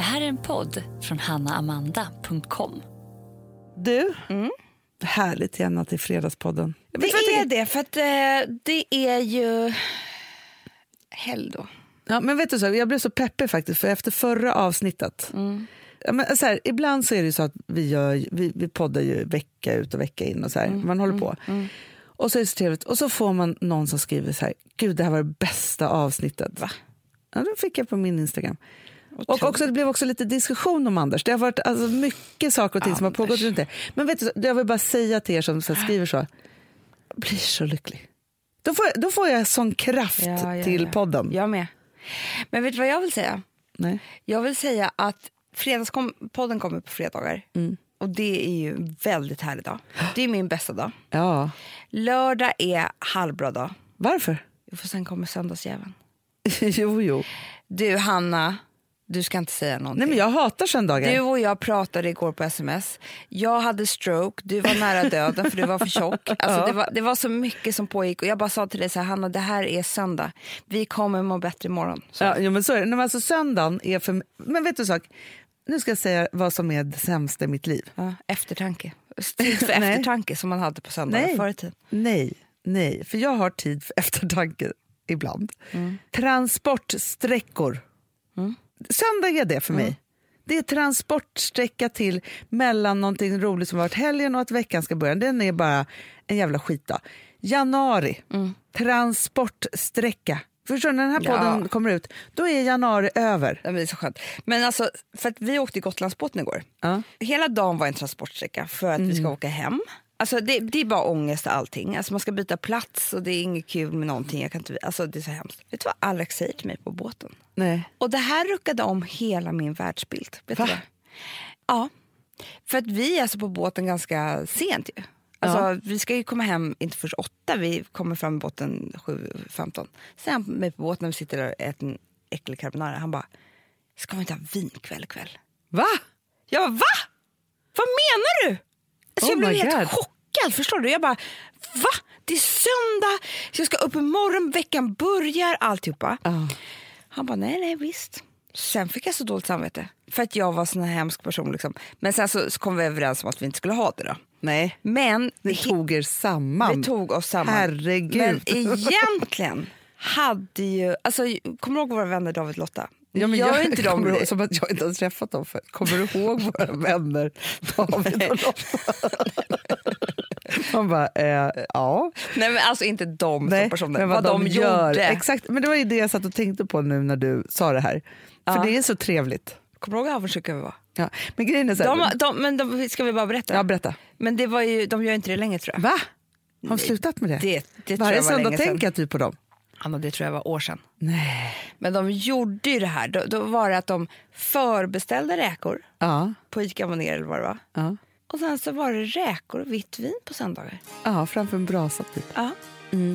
Det här är en podd från hannaamanda.com. Du, härligt igen att det är Fredagspodden. Det är det, för att eh, det är ju helg då. Ja, men vet du så, jag blev så peppig faktiskt, för efter förra avsnittet... Ja, men så här, ibland så är det så att vi, gör, vi, vi poddar ju vecka ut och vecka in och så här, man håller på. Och så är det så trevligt, och så får man någon som skriver så här, gud det här var det bästa avsnittet. Va? Ja, det fick jag på min Instagram. Och också, det blev också lite diskussion om Anders. Det har varit alltså, mycket saker och ting som har pågått Anders. runt det. Men vet du, jag vill bara säga till er som så skriver så, jag blir så lycklig. Då får, jag, då får jag sån kraft Ja, ja, till ja. podden. Jag med. Men vet du vad jag vill säga? Nej. Jag vill säga att fredagspodden kommer på fredagar. Och det är ju en väldigt härlig dag. Det är min bästa dag. Ja. Lördag är halvbra dag. Varför? För sen kommer söndagsjäveln. jo, jo. Du Hanna, du ska inte säga någonting. Nej, men jag hatar söndagar. Du och jag pratade igår på sms. Jag hade stroke, du var nära döden för du var för tjock. Alltså, det, var, det var så mycket som pågick och jag bara sa till dig så här, Hanna det här är söndag. Vi kommer må bättre imorgon. Så. Ja, jo, men så är det. Nej, men alltså, söndagen är för Men vet du sak? Nu ska jag säga vad som är det sämsta i mitt liv. Ja, eftertanke. Tid för Nej. eftertanke som man hade på söndagar Nej. förr i tiden. Nej, nej. För jag har tid för eftertanke ibland. Transportsträckor. Söndag är det för mig. Det är transportsträcka till mellan någonting roligt som varit helgen och att veckan ska börja. Den är bara en jävla skitdag. Januari, transportsträcka. Förstår du, när den här Ja. podden kommer ut, då är januari över. Ja, men det är så skönt. Men alltså, för att vi åkte i Gotlandsbåten igår. Ja. Hela dagen var en transportsträcka för att vi ska åka hem. Alltså det, det är bara ångest allting. Alltså man ska byta plats och det är inget kul med någonting. Jag kan inte, alltså det är så hemskt. Vet du vad Alex säger till mig på båten? Nej. Och det här ruckade om hela min världsbild. Vet du Va? det? Ja. För att vi är alltså på båten ganska sent ju. Alltså, Vi ska ju komma hem inte först åtta, vi kommer fram med båten 7.15. Sen han med på båten och vi sitter där och äter en äcklig carbonara. Han bara, ska vi inte ha vinkväll ikväll? Va? Jag bara, va? Vad menar du? Alltså, Oh jag blev helt God. Chockad. Förstår du? Jag bara, va? Det är söndag, jag ska upp imorgon, veckan börjar, alltihopa. Ja. Han bara, nej, nej, visst. Sen fick jag så dåligt samvete. För att jag var en sån här hemsk person. Liksom. Men sen så, så kom vi överens om att vi inte skulle ha det. då. Nej. Men Ni tog er samman. vi tog oss samman. Herregud. Men egentligen hade ju... Alltså, kommer du ihåg våra vänner David och Lotta? Ja, men Gör jag, inte de det? ihåg, som att jag inte har träffat dem för. Kommer du ihåg våra vänner David och Lotta? Man bara, eh, ja. Nej, men alltså inte de som personer. men vad, de, gjorde. Exakt, men det var ju det jag satt och tänkte på nu när du sa det här. För Ja. det är så trevligt. Kommer du ihåg hur avundsjuka vi var? Ja. Men grejen är så här, De, de, men de, ska vi bara berätta? ja, berätta. Men det var ju, de gör inte det längre tror jag. Va? Har de slutat med det? Det, det Varje söndag tänker jag typ på dem. Anna, det tror jag var år sedan. Nej. Men de gjorde ju det här. Då, då var det att de förbeställde räkor Ja, på Ica Moner eller vad det var. ja. Och sen så var det räkor och vitt vin på söndagar. ja framför en brasa typ. Ja.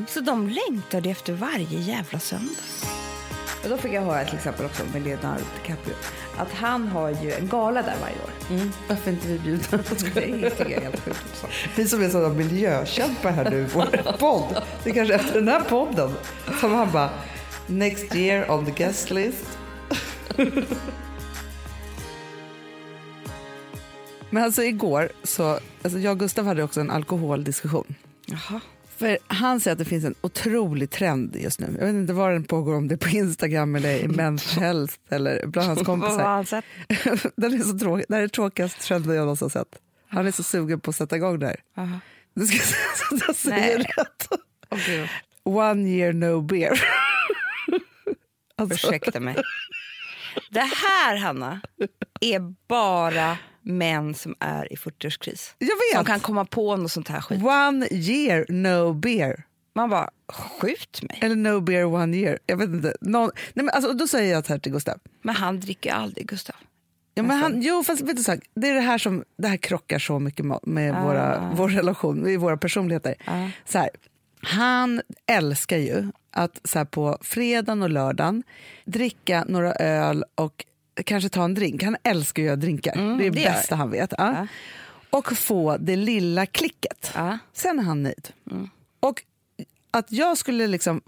Så de längtade efter varje jävla söndag. Och då fick jag höra till exempel också med Leonardo DiCaprio att han har ju en gala där varje år. Mm. Varför inte vi bjudna? Det tycker jag är helt sjukt. också. Vi som är sådana miljökämpar här nu i vår podd. Det är kanske efter den här podden som han bara next year on the guest list. Men alltså igår så, alltså jag och Gustav hade också en alkoholdiskussion. Jaha. För han säger att det finns en otrolig trend just nu. Jag vet inte var den pågår, om det är på Instagram eller i Men's Health eller bland hans Vad har kompisar. han sett? den är så tråkig. Det här är trenden trenden jag någonsin har sett. Han är så sugen på att sätta igång det här. Du ska säga så att jag säger Nej. rätt. Gud. One year no beer. alltså, Ursäkta mig. Det här, Hanna, är bara män som är i 40-årskris. jag Som vet. kan komma på något sånt här skit. One year no beer. Man bara, skjut mig. Eller no beer one year. Jag vet inte. Någon, nej men alltså, då säger jag så här till Gustav. Men han dricker aldrig, Gustav. Ja, men han, jo, fast vet du, här, det är det här som det här krockar så mycket med, med Ah. våra, vår relation, med våra personligheter. Ah. Så här, han älskar ju att så här, på fredagen och lördagen dricka några öl och kanske ta en drink. Han älskar ju att göra drinkar. det är det Mm, bästa han vet. Ja. Ja. Och få det lilla klicket. Ja. Sen är han nöjd. Mm. Och att jag skulle liksom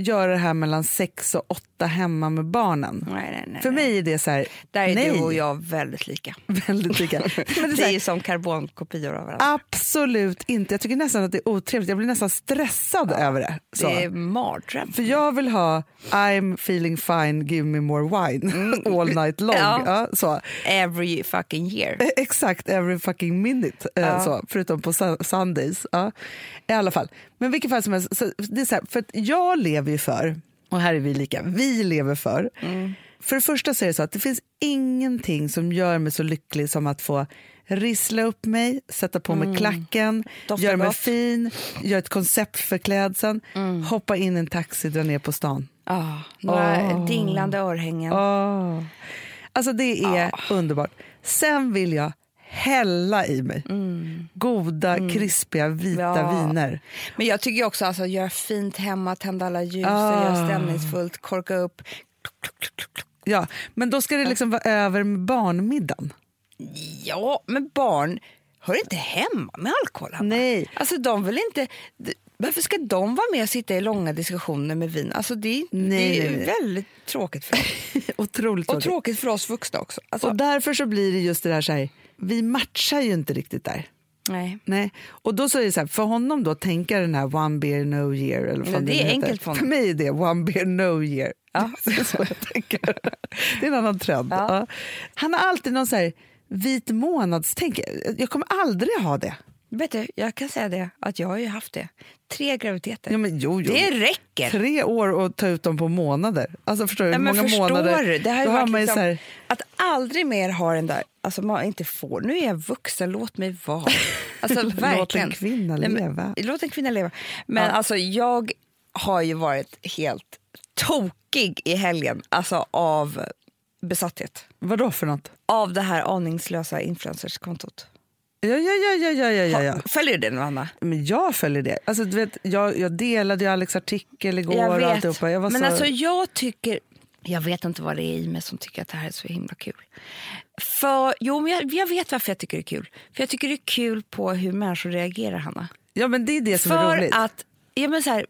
göra det här mellan sex och åtta hemma med barnen. Nej, nej, nej, För mig är det så här, Där är nej, du och jag väldigt lika. väldigt lika. Men det är Det är här, som karbonkopior av varandra. absolut inte. Jag tycker nästan att det är otrevligt. Jag blir nästan stressad över det. Så. Det är mardröm. För jag vill ha I'm feeling fine, give me more wine all night long. Ja. Ja, så. Every fucking year. Eh, Exakt, every fucking minute. eh, Ja. Så, förutom på su- Sundays. Ja. I alla fall. Men vilket fall som helst, så det är så här, för att jag lever ju för, och här är vi lika, vi lever för. För det första så är det så att det finns ingenting som gör mig så lycklig som att få rissla upp mig, sätta på mig klacken, Doftar göra mig gott. fin, göra ett koncept för klädseln, hoppa in i en taxi, dra ner på stan. Ah, några Åh. dinglande örhängen. Åh. Alltså det är underbart. Sen vill jag hälla i mig goda, krispiga, vita Ja. viner. Men jag tycker också alltså, göra fint hemma, tända alla ljus, Ah. göra stämningsfullt, korka upp. Ja, men då ska det liksom vara över med barnmiddagen. Ja, men barn hör inte hemma med alkohol. Hanna. Nej. Alltså de vill inte... Varför ska de vara med och sitta i långa diskussioner med vin? Alltså det är, Nej, det är nej, väldigt tråkigt för dem. Otroligt Och tråkigt. tråkigt för oss vuxna också. Alltså, Och därför så blir det just det där så här, vi matchar ju inte riktigt där. nej. Nej. Och då så är det så här, för honom då tänka den här one beer no year. Eller vad det är enkelt för honom. För mig är det one beer no year. Ja. Det är så jag tänker. Det är en annan trend. Ja. Ja. Han har alltid någon så här vit månadstänk. Jag kommer aldrig ha det. Vet du, jag kan säga det, att jag har ju haft det. Tre graviditeter. Ja, men jo, jo. Det räcker. Tre år och ta ut dem på månader. Alltså förstår du? Nej, men många förstår månader? du? Det här Då har man liksom, här, Att aldrig mer ha den där, alltså man inte får, nu är jag vuxen, låt mig vara. Alltså, Låt en kvinna Nej, leva. Låt en kvinna leva. Men Ja. alltså jag har ju varit helt tokig i helgen, alltså av besatthet. vadå för något? Av det här aningslösa influencerskontot. Ja, ja, ja, ja, ja, ja, ja, Följer du det nu, Anna? Men jag följer det. Alltså, du vet, jag, jag delade ju Alex artikel igår Jag och vet. alltihopa. Jag var Men så... alltså jag tycker... Jag vet inte vad det är i mig som tycker att det här är så himla kul. För, jo, men jag, jag vet varför jag tycker det är kul. För jag tycker det är kul på hur människor reagerar, Hanna. Ja, men det är det som är För roligt. att, ja, men så här,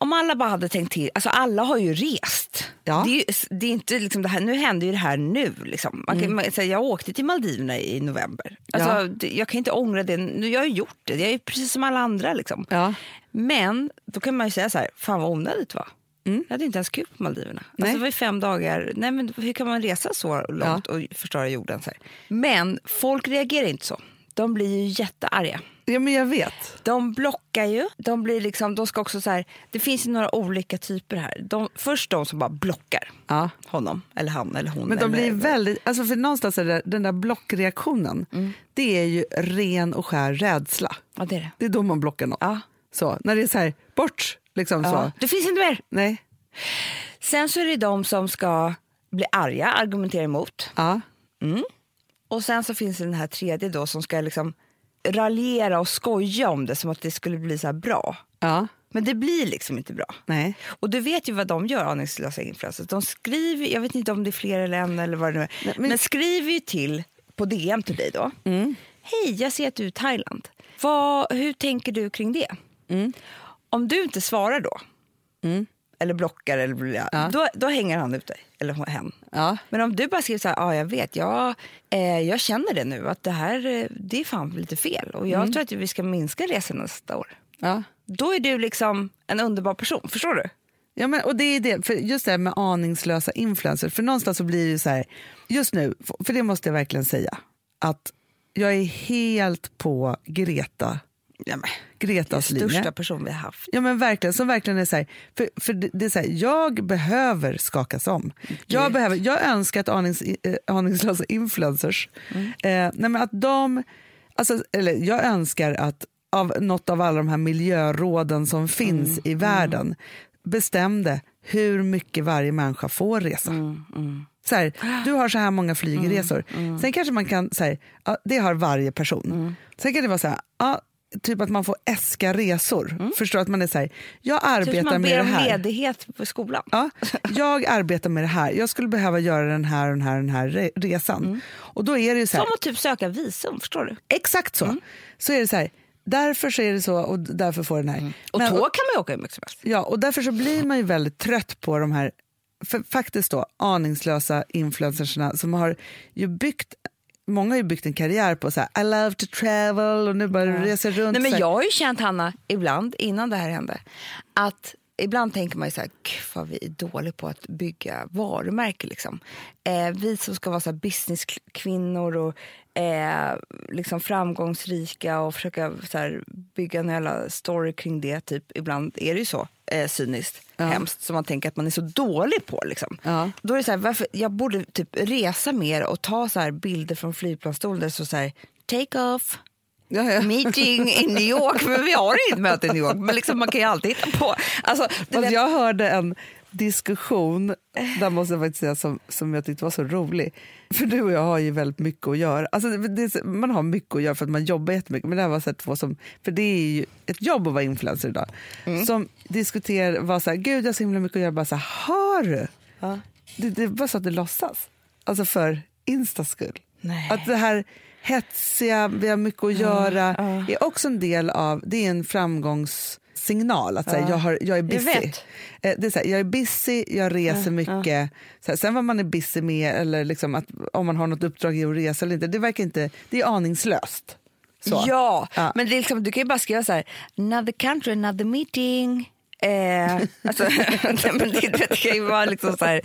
om alla bara hade tänkt till, alltså alla har ju rest. Ja. Det, är, ju- det är inte liksom det här, nu händer ju det här nu. Liksom. Man kan, man, så här, jag åkte till Maldiverna i november. Alltså, Mm. Ja. det, jag kan inte ångra det, nu, jag har ju gjort det, jag är precis som alla andra. Liksom. Ja. Men då kan man ju säga så här, fan vad onödigt det var. Jag hade inte ens kul på Maldiverna. Alltså, Mm. Det var ju fem dagar. Nej, men hur kan man resa så långt och förstöra jorden? Så här? Men folk reagerar inte så. De blir ju jättearga. Ja, men jag vet. De blockar ju. De, blir liksom, de ska också så här, det finns ju några olika typer här. De, först de som bara blockar Ja. honom, eller han eller hon. Men de eller, blir väldigt, alltså för någonstans är det, den där blockreaktionen, Mm. det är ju ren och skär rädsla. Ja, det är det. Det är då man blockar något. Ja. Så, när det är så här, bort, liksom Ja. så. Det finns inte mer. Nej. Sen så är det de som ska bli arga, argumentera emot. Ja. Och sen så finns det den här tredje då som ska liksom raljera och skoja om det som att det skulle bli så bra. Ja. Men det blir liksom inte bra. Nej. Och du vet ju vad de gör, aningslösa influencers. De skriver, jag vet inte om det är fler eller en eller vad det nu är, Nej, men... men- skriver ju till på DM till dig då. Mm. Hej, jag ser att du är i Thailand. Vad, hur tänker du kring det? Mm. Om du inte svarar då, eller blockar, eller bla, Ja. då, då hänger han ut dig, eller hen. Ja. Men om du bara skriver så här, ja jag vet, jag, eh, jag känner det nu, att det här eh, det är fan lite fel och jag tror att vi ska minska resan nästa år. Ja. Då är du liksom en underbar person, förstår du? Ja, men, och det är det, för just det här med aningslösa influencers, för någonstans så blir det så här, just nu, för det måste jag verkligen säga, att jag är helt på Greta, Ja, men, Gretas den största linje. person vi har haft. Ja men verkligen, som verkligen är så här, för, för det, det är så här, jag behöver skakas om. Jag, behöver, jag önskar att anings, eh, aningslösa influencers, Mm. eh, nej men att de, alltså, eller jag önskar att av något av alla de här miljöråden som finns Mm. i världen bestämde hur mycket varje människa får resa. Mm, Så här, du har så här många flygresor. Sen kanske man kan säga, ja, det har varje person. Mm. Sen kan det vara så här, ja, typ att man får äska resor. Förstår att man är så här, jag Typ arbetar som man med ber det om här. ledighet på skolan. Ja, jag arbetar med det här. Jag skulle behöva göra den här den här, den här re- resan. Och då är det ju så här, Som att typ söka visum, förstår du? exakt så. Mm. Så är det så här, därför så är det så och därför får den här. Och Men- tåg kan man ju åka hur mycket som helst. Ja, och därför så blir man ju väldigt trött på de här för, faktiskt då aningslösa influencersna som har ju byggt Många har ju byggt en karriär på så här, I love to travel och nu bara reser runt. Nej, men jag har ju känt, Hanna, ibland innan det här hände, att ibland tänker man ju så här, "Gud, vad vi är dåliga på att bygga varumärke. Liksom. Eh, vi som ska vara så businesskvinnor och eh, liksom framgångsrika och försöka så här, bygga en jävla story kring det. Typ. Ibland är det ju så eh, cyniskt, hemskt, som man tänker att man är så dålig på. Liksom. Ja. Då är det så här, varför, jag borde typ resa mer och ta så här bilder från flygplansstolen där det står så här, take off, ja, ja. meeting i New York, men vi har inget möte i New York. Men liksom, man kan ju alltid hitta på. Alltså, jag hörde en diskussion, där måste jag faktiskt säga, som, som jag tyckte var så rolig. För du och jag har ju väldigt mycket att göra. Alltså, det, man har mycket att göra för att man jobbar jättemycket. Men det här var så två som, för det är ju ett jobb att vara influencer idag. Som diskuterar, var så här, gud jag har så himla mycket att göra. Bara så här, har du? Ja. Det, det bara så att du låtsas. Alltså för Instas skull. Nej. Att det här hetsiga, vi har mycket att göra, är också en del av, det är en framgångssignal. Att säga, jag, har, jag är busy. vet. Eh, Det är så jag är busy, jag reser mycket. Så här, sen vad man är busy med, eller liksom att, om man har något uppdrag i att resa eller inte, det verkar inte, det är aningslöst. Så. Ja, Ja. men det är liksom, du kan ju bara skriva så här, another country, another meeting. Eh, alltså, men det, det kan ju vara liksom så här,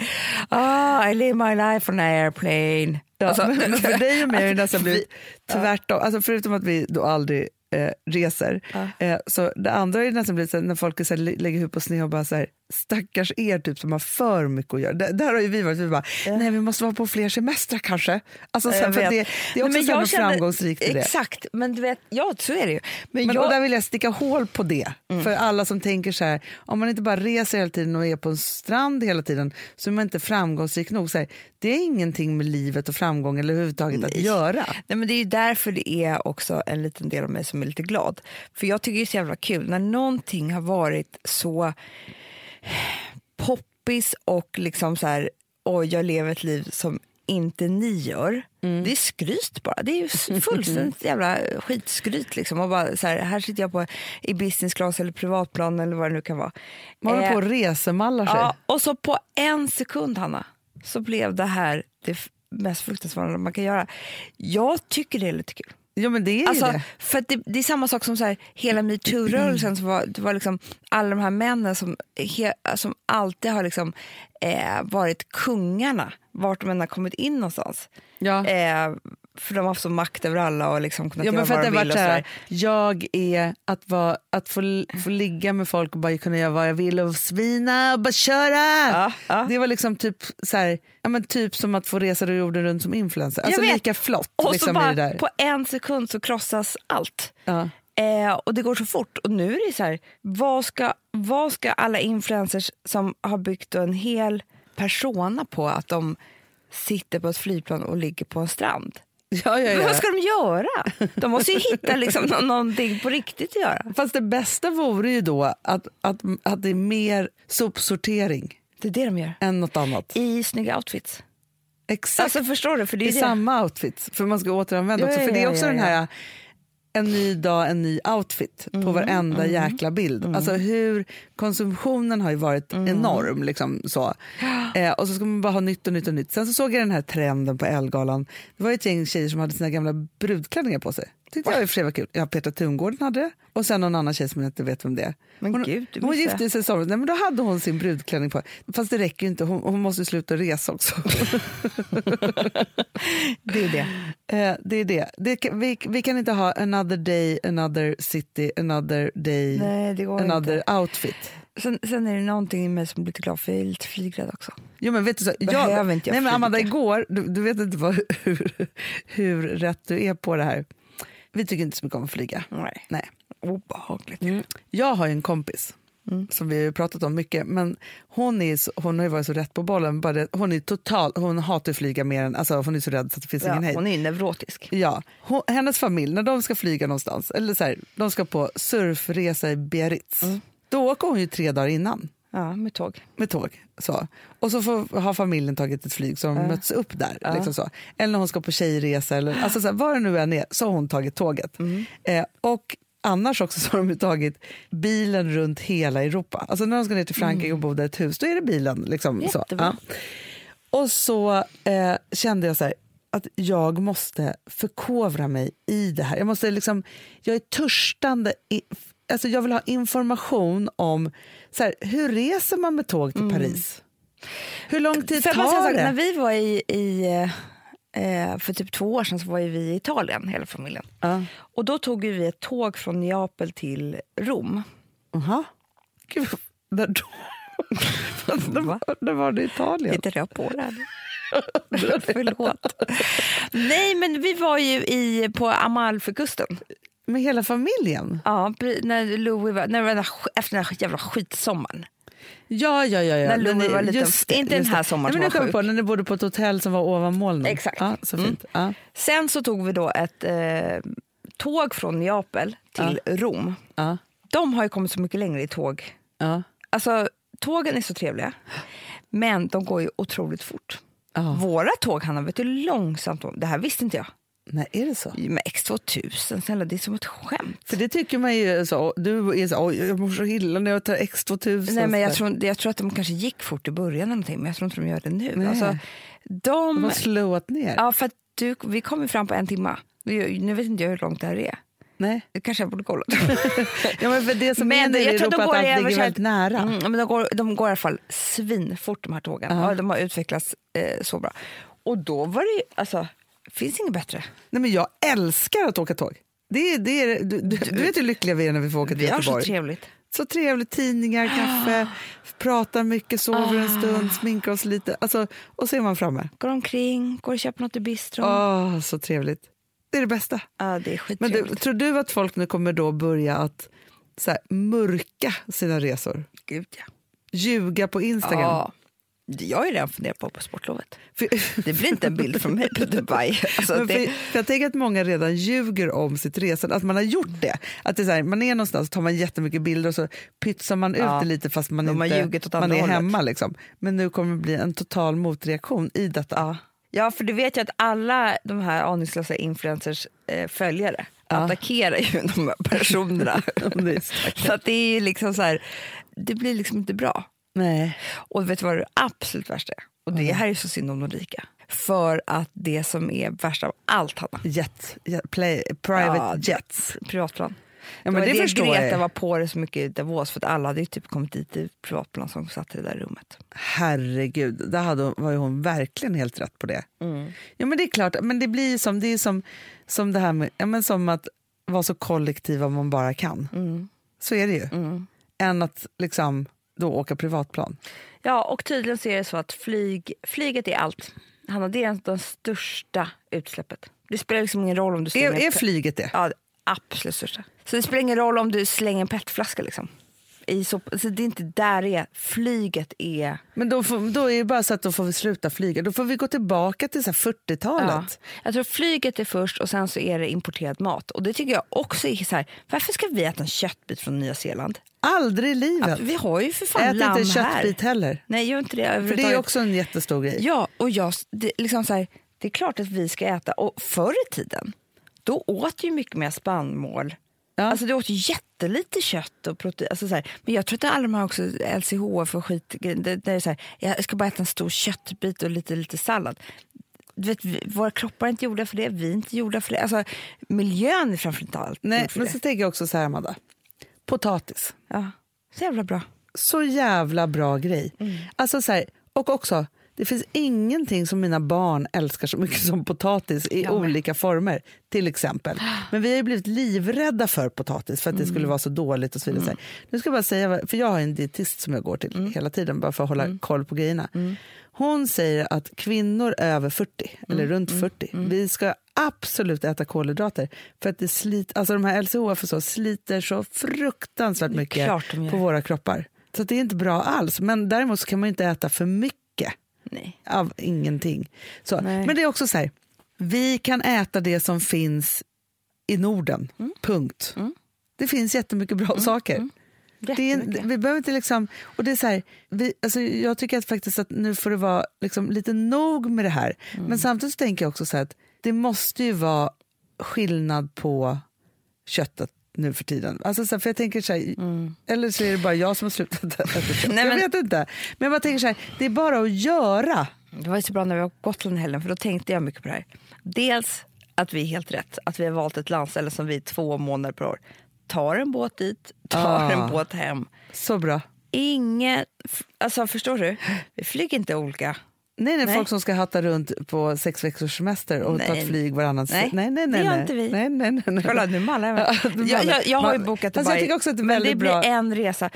ah, I live my life on an airplane. Ja, Alltså, för dig och mig har det nästan vi- blivit tvärtom. Alltså förutom att vi då aldrig eh, reser. Eh, så det andra ju nästan blivit så här, när folk är så här, lä- lägger huvudet på sned och bara så här, stackars er typ som har för mycket att göra. Det, där har ju vi varit, vi bara, nej vi måste vara på fler semestrar kanske. Alltså, vet. det, det är också men jag kände- framgångsrikt i det. Exakt, men du vet, ja så är det ju. Men, Men, jag, och där vill jag sticka hål på det. Mm. För alla som tänker så här, om man inte bara reser hela tiden och är på en strand hela tiden så är man inte framgångsrik nog. Så här, det är ingenting med livet och framgång eller överhuvudtaget att göra. Nej, men det är ju därför det är också en liten del av mig som är lite glad. För jag tycker det är så jävla kul när någonting har varit så poppis och liksom så här, oj jag lever ett liv som inte ni gör. Mm. Det är skryt bara. Det är ju fullständigt jävla skitskryt. Liksom. Och bara så här, här sitter jag på i business class eller privatplan eller vad det nu kan vara. Man håller Eh, på och resemallar sig. Ja, och så på en sekund, Hanna, så blev det här det mest fruktansvärda man kan göra. Jag tycker det är lite kul. Ja men det är Alltså, det. för det, det är samma sak som så här, hela metoo-rörelsen. Som var, det var liksom alla de här männen som, he, som alltid har liksom, eh, varit kungarna vart de än har kommit in någonstans. Ja. Eh, för de har haft så makt över alla och liksom kunnat Ja, göra för vad de vill. så här, jag är att, vara, att få, få ligga med folk och bara kunna göra vad jag vill och svina och bara köra. Ja, ja. Det var liksom typ, så här, ja, men typ som att få resa jorden runt som influencer. Alltså lika flott. Och liksom, så bara på en sekund så krossas allt. Ja. Eh, och det går så fort. Och nu är det så här, vad ska, vad ska alla influencers som har byggt en hel persona på att de sitter på ett flygplan och ligger på en strand? Ja, ja, ja. Vad ska de göra? De måste ju hitta liksom nå- någonting på riktigt att göra. Fast det bästa vore ju då att, att, att det är mer sopsortering Det är det de gör. än något annat. I snygga outfits. Exakt. Alltså förstår du? För det I är det. samma outfit, för man ska återanvända också. För det är också den här en ny dag, en ny outfit Mm, på varenda jäkla bild. Alltså hur konsumtionen har ju varit Mm. enorm. Liksom, så. Eh, och så ska man bara ha nytt och nytt och nytt. Sen så såg jag den här trenden på Elgalan. Det var ett gäng tjejer som hade sina gamla brudklänningar på sig. Tyckte jag i och för sig var kul. Ja, Petra Tungården hade det och sen någon annan tjej som jag inte vet vem det är. Men hon gud, du hon gifte sig i somras. Nej, men då hade hon sin brudklänning på. Fast det räcker ju inte, hon, hon måste sluta resa också. Det är det. Eh, det är det. det vi, vi kan inte ha another day, another city, another day, Nej, another inte. outfit. Sen, sen är det någonting i mig som blir lite glad för jag är lite flygrädd också. Jo, men vet du, så, inte jag nej, men Amanda, igår, du, du vet inte vad, hur, hur rätt du är på det här. Vi tycker inte så mycket om att flyga. Nej. Nej. Obehagligt. Jag har en kompis Mm. som vi har pratat om mycket, men hon, är så, hon har ju varit så rätt på bollen. Bara det, hon är total, hon hatar att flyga mer än, alltså hon är så rädd så att det finns Ja, ingen hejd. hon är neurotisk. Ja, hon, hennes familj, när de ska flyga någonstans, eller så här, de ska på surfresa i Biarritz, Mm. då åker hon ju tre dagar innan Ja, med tåg. med tåg. Så. Och så får, har familjen tagit ett flyg så de möts upp där. Liksom så. Eller när hon ska på tjejresa, eller, alltså så här, var det nu än är, så har hon tagit tåget. Mm. Eh, och annars också så har de tagit bilen runt hela Europa. Alltså när de ska ner till Frankrike och bo där ett hus, då är det bilen. Liksom, så. Ja. Och så eh, kände jag så här, att jag måste förkovra mig i det här. Jag, måste liksom, jag är törstande. I, alltså jag vill ha information om så här, hur reser man med tåg till Paris. Hur lång tid en tar det? När vi var i, i eh, för typ två år sedan så var vi i Italien, hela familjen. Ja. Och då tog vi ett tåg från Neapel till Rom. Jaha. Gud, när, då? när, var, det i Italien? Lite röd på det. Förlåt. Nej, men vi var ju i, på Amalfikusten. Med hela familjen? Ja, när Louis var, när var efter den här jävla skitsommaren. Ja, ja, ja. ja. När Louis Men ni- var liten. det, Inte den här sommaren Nej, men som var sjuk. på när ni bodde på ett hotell som var ovan molnen. Exakt. Ja, så Mm. fint. Ja, Sen så tog vi då ett eh, tåg från Neapel till Rom. ja, De har ju kommit så mycket längre i tåg. ja. Alltså, tågen är så trevliga, men de går ju otroligt fort. Våra tåg, Hanna, vet du långsamt de... Det här visste inte jag. Nej, är det så? Med X2000, snälla, det är som ett skämt. För det tycker man ju så, du är så, oj, jag mår så illa när jag tar X2000. Nej, men jag, tror, jag tror att de kanske gick fort i början, eller någonting, men jag tror inte de gör det nu. Nej. Alltså, De de, har slowat ner. ja, för du, vi kom ju fram på en timme. Nu vet inte jag hur långt det här är. Nej. Det kanske jag borde kolla. Ja, men för det som Men nere i Europa de att allt ligger väldigt nära. Mm, men de, går, de går i alla fall svinfort de här tågen. Ja. Ja, de har utvecklats eh, så bra. Och då var det ju, alltså, finns inget bättre. Nej, men jag älskar att åka tåg. Det det är, du, du, du vet hur lyckliga vi är när vi får åka till Vi har så Göteborg. trevligt. Så trevligt, tidningar, kaffe, pratar mycket, sover en stund, sminkar oss lite. Alltså, och så är man framme. Går omkring, går och köper något i bistron. Åh, så trevligt. Det är det bästa. Ja, det är Men skittrevligt. du, tror du att folk nu kommer då börja att så här, mörka sina resor? Gud, ja. Ljuga på Instagram? ja. Jag har ju redan funderat på på sportlovet. För, Det blir inte en bild från mig på Dubai. Alltså, men det, för, för jag tänker att många redan ljuger om sitt resande, att man har gjort det. Att det är här, man är någonstans tar man jättemycket bilder och så pytsar man ut Ja, det lite fast man, de inte, man är hemma. Liksom. Men nu kommer det bli en total motreaktion i detta. ja. ja, för du vet ju att alla de här aningslösa influencers eh, följare attackerar ju de här personerna. Så att det är liksom så här, det blir liksom inte bra. Nej. Och vet du vad det absolut värsta är? Och det här är så synd om de rika. För att det som är värst av allt, Hanna, Jet, jet, play, private Ja, jets. privatplan. Ja, men det, det förstår Greta jag. var på det så mycket i Davos för att alla hade typ kommit dit i privatplan som satt i det där rummet. Herregud, där hade hon, var ju hon verkligen helt rätt på det. Mm. Ja, men det är klart, men det blir som, det är som, som det här med, ja, men som att vara så kollektiva man bara kan. Mm. Så är det ju. Än att liksom då åka privatplan. Ja, och tydligen så är det så att flyg, flyget är allt. Hanna, det är det största utsläppet. Det spelar liksom ingen roll om du slänger... Är, är flyget det? Ja, absolut största. Så det spelar ingen roll om du slänger en petflaska liksom. I sop- så det är inte där det är. Flyget är... Men då, får, då är det bara så att då får vi sluta flyga. Då får vi gå tillbaka till så här 40-talet. Ja. Jag tror flyget är först och sen så är det importerad mat. Och det tycker jag också är så här, varför ska vi äta en köttbit från Nya Zeeland? Aldrig i livet. Ja, vi har ju för fan Ät lamm inte här. köttbit heller. Nej, gör inte det För det är också en jättestor grej. Ja, och jag, det, liksom så här, det är klart att vi ska äta. Och förr i tiden, då åt ju mycket mer spannmål. Ja. Alltså det åt jättelite kött och protein. Alltså så här. Men jag tror att alla de har också LCHF och skit. Det, det är så här, jag ska bara äta en stor köttbit och lite, lite sallad. Du vet, vi, våra kroppar är inte gjorda för det, vi är inte gjorda för det. Alltså, miljön är framför allt Nej, men det. så tänker jag också så här, Amanda. Potatis. Ja, så jävla bra. Så jävla bra grej. Mm. Alltså så här, och också, det finns ingenting som mina barn älskar så mycket som potatis i olika former. till exempel. Men vi har ju blivit livrädda för potatis för att det Mm. skulle vara så dåligt. och så vidare. Här, Nu ska jag bara säga, för jag har en dietist som jag går till Mm. hela tiden bara för att hålla koll på grejerna. Hon säger att kvinnor över 40, eller Mm. runt 40, vi ska absolut äta kolhydrater. För att det slit, alltså de här LCHF och så sliter så fruktansvärt mycket på våra kroppar. Så det är inte bra alls. Men däremot så kan man inte äta för mycket Nej. av ingenting. Så, Nej. men det är också så här, vi kan äta det som finns i Norden, Mm. punkt. Det finns jättemycket bra saker. Det är, vi behöver inte liksom, och det är så här, vi, alltså jag tycker att faktiskt att nu får det vara liksom lite nog med det här. Mm. Men samtidigt tänker jag också så här att det måste ju vara skillnad på köttet nu för tiden. Alltså så här, för jag tänker så här, Eller så är det bara jag som har slutat. Mm. Nej, jag men- vet inte. Men jag bara tänker så här, det är bara att göra. Det var så bra när vi var på Gotland helgen för då tänkte jag mycket på det här. Dels att vi är helt rätt, att vi har valt ett landställe som vi är två månader per år. Tar en båt dit, tar Ah. en båt hem. Så bra. Inget, alltså förstår du? Vi flyger inte olika. Nej, nej, Nej. folk som ska hatta runt på sex veckors semester och ta Nej. ett flyg varannan Nej, nej, nej, det nej, gör nej. inte vi. Nej, nej, nej, nej. Kolla nu mallar jag jag, jag, jag har ju bokat Alltså, jag Dubai. också att det men det blir bra. en resa.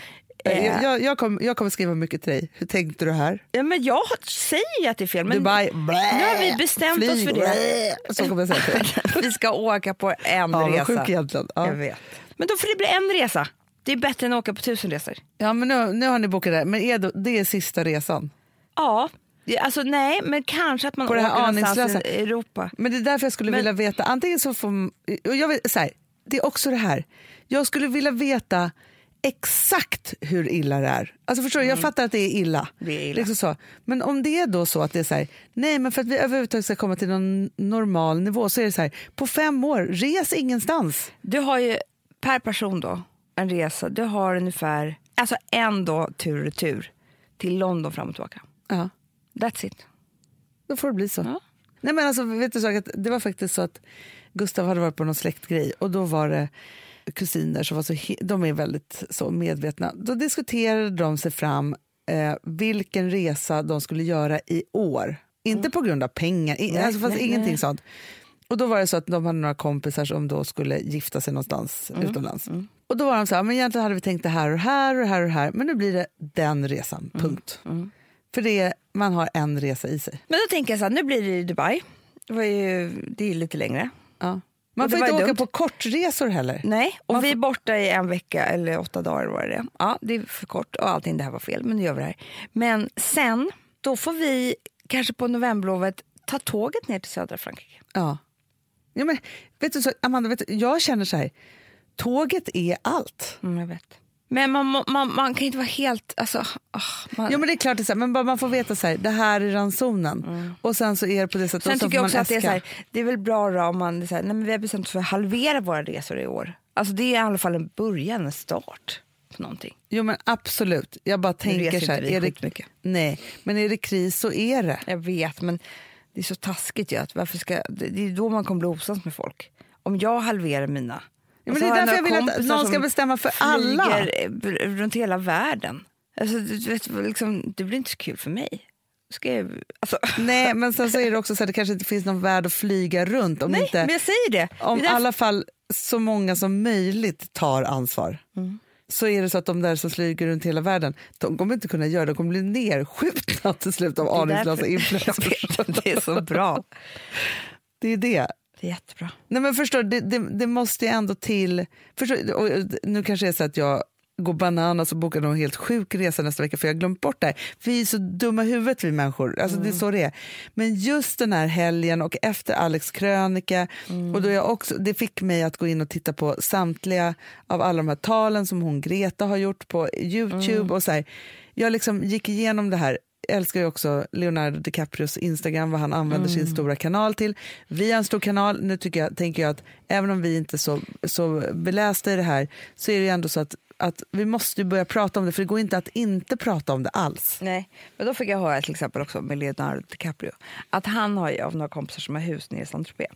Eh, Jag, jag, jag, kommer, jag kommer skriva mycket till dig. Hur tänkte du här? ja, men jag säger ju att det är fel. Men Dubai, nu har vi bestämt oss för det. det. Så kommer jag säga till vi ska åka på en Ja, resa. sjuk egentligen. Ja. Jag vet. Men då får det bli en resa. Det är bättre än att åka på tusen resor. Ja, men nu, nu har ni bokat det. Men är då, det är sista resan. Ja, det- alltså nej, men kanske att man På det här åker någonstans aningslösa. i Europa. Men det är därför jag skulle Men- vilja veta. Antingen så får... Och jag vet, så här, det är också det här. Jag skulle vilja veta exakt hur illa det är. Alltså förstår du, Jag fattar att det är illa. Mm. Det är illa. Liksom så. Men om det är då så att det är så här, nej men för att vi överhuvudtaget ska komma till någon normal nivå så är det så här, på fem år, res ingenstans. Du har ju per person då en resa. Du har ungefär alltså en då tur och retur till London fram och tillbaka. Ja, That's it. då får det bli så. Ja. Nej men alltså, vet du, så att det var faktiskt så att Gustav hade varit på någon släktgrej och då var det kusiner som var så, de är väldigt så medvetna. Då diskuterade de sig fram eh, vilken resa de skulle göra i år. Inte på grund av pengar, i, Nej, alltså, fast nej, ingenting nej. sånt. Och då var det så att de hade några kompisar som då skulle gifta sig någonstans utomlands. Och då var de så här, men egentligen hade vi tänkt det här och här och här och här, men nu blir det den resan, punkt. För det, man har en resa i sig. Men då tänker jag så här, nu blir det i Dubai. Det, var ju, det är lite längre. Ja. Man får inte åka dumt. på kortresor heller. Nej, och Man vi är borta i en vecka eller åtta dagar var det. Ja, det är för kort och allting det här var fel, men nu gör vi det här. Men sen, då får vi kanske på novemberlovet ta tåget ner till södra Frankrike. Ja. Ja, men, vet du, så, Amanda, vet du, jag känner så här, tåget är allt. Mm, jag vet. Men man, man, man kan inte vara helt... Alltså, ah, man, Ja, men det är klart, det är så men man får veta så här, det här är ransonen. Och sen så är det på det sättet. Sen tycker jag också att det är, så här, det är väl bra då om man så här, nej, men vi har bestämt oss för att halvera våra resor i år. Alltså det är i alla fall en början, en start på någonting. Jo men absolut, jag bara tänker så här, är det, skitmycket. nej, men är det kris så är det. Jag vet, men det är så taskigt ju. Att varför ska, det det är då man kommer bli osams med folk. Om jag halverar mina... Ja, men det är därför jag vill att någon ska bestämma för alla. runt hela världen. Alltså, du vet, liksom, det blir inte så kul för mig. Ska jag, alltså, Nej, men sen så är det också så att det kanske inte finns någon värld att flyga runt om nej, inte... men jag säger det. om i därför- alla fall så många som möjligt tar ansvar Mm. så är det så att de där som flyger runt hela världen de kommer inte kunna göra det, de kommer bli nerskjutna till slut av aningslösa influencers. Det är så bra. Det är det. Jättebra. Nej, men förstår, det, det, det måste ju ändå till... Förstår, och nu kanske det är så att jag går bananas och bokar någon helt sjuk resa nästa vecka för jag har glömt bort det här. Vi är så dumma i huvudet vi människor. Alltså, Det är så det är. Men just den här helgen och efter Alex krönika, och då jag också, det fick mig att gå in och titta på samtliga av alla de här talen som hon Greta har gjort på Youtube. och så här. Jag liksom gick igenom det här jag älskar ju också Leonardo DiCaprios Instagram, vad han använder sin stora kanal till. Vi har en stor kanal, nu tycker jag, tänker jag att även om vi inte är så, så belästa i det här så är det ändå så att, att vi måste börja prata om det för det går inte att inte prata om det alls. Nej, men då fick jag höra till exempel också med Leonardo DiCaprio att han har ju av några kompisar som har hus nere i Saint-Tropez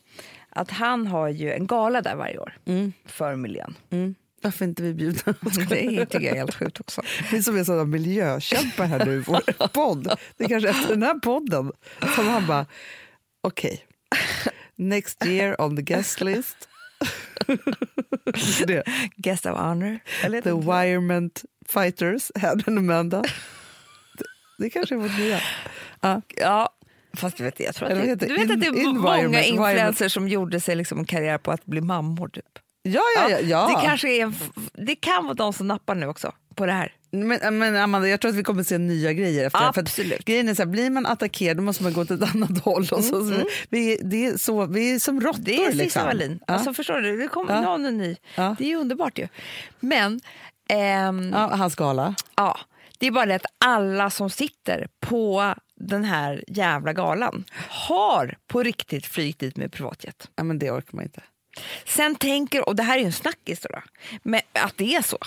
att han har ju en gala där varje år för miljön. Mm. Varför inte vi bjudna? Det tycker jag är helt sjukt också. Vi som är sådana miljökämpar här nu i vår podd. Det är kanske efter den här podden som han bara, okej, next year on the guest list. det. Guest of honor. The Wirement Fighters, Hedden och Amanda. Det, det kanske är vårt nya. Ja. Ja, fast du vet, jag tror att det, du vet att det är många influencers som gjorde sig liksom en karriär på att bli mammor. Typ. Ja, ja, ja. ja. Det, kanske är det kan vara de som nappar nu också på det här. Men, men Amanda, jag tror att vi kommer se nya grejer efter här, för att Absolut. Grejen är så här, blir man attackerad då måste man gå åt ett annat håll. Och så, så, vi, det är så, vi är som råttor. Det är liksom. Wallin. Ja. Alltså, förstår du? Det kommer Ja. någon ny. Ja. Det är ju underbart ju. Men ehm, ja, hans gala. Ja, det är bara det att alla som sitter på den här jävla galan har på riktigt flygit dit med privatjet. Ja, men det orkar man inte. Sen tänker, och det här är ju en snackis då, men att det är så.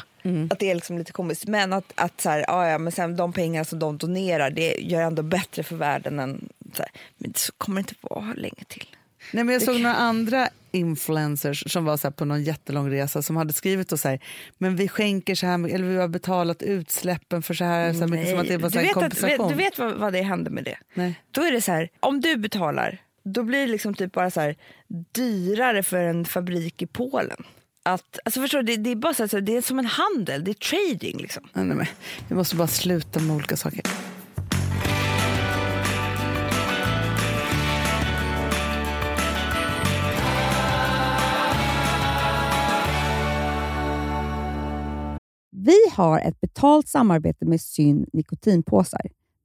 Att det är liksom lite komiskt. Men att, att så här, ja, ja, men sen de pengar som de donerar det gör ändå bättre för världen än... Så här, men så kommer det inte vara länge till. Nej, men jag såg några andra influencers som var så på någon jättelång resa som hade skrivit och så här, men vi skänker så här eller vi har betalat utsläppen för så här, så här mycket, som att det var så här du vet, att, kompensation. du vet vad, vad det händer med det? Nej. Då är det så här, om du betalar, då blir det liksom typ bara så här, dyrare för en fabrik i Polen. Att, alltså förstår du, det, det är bara så här, det är som en handel, det är trading liksom. Nej, nej, men vi måste bara sluta med olika saker. Vi har ett betalt samarbete med Syn nikotinpåsar.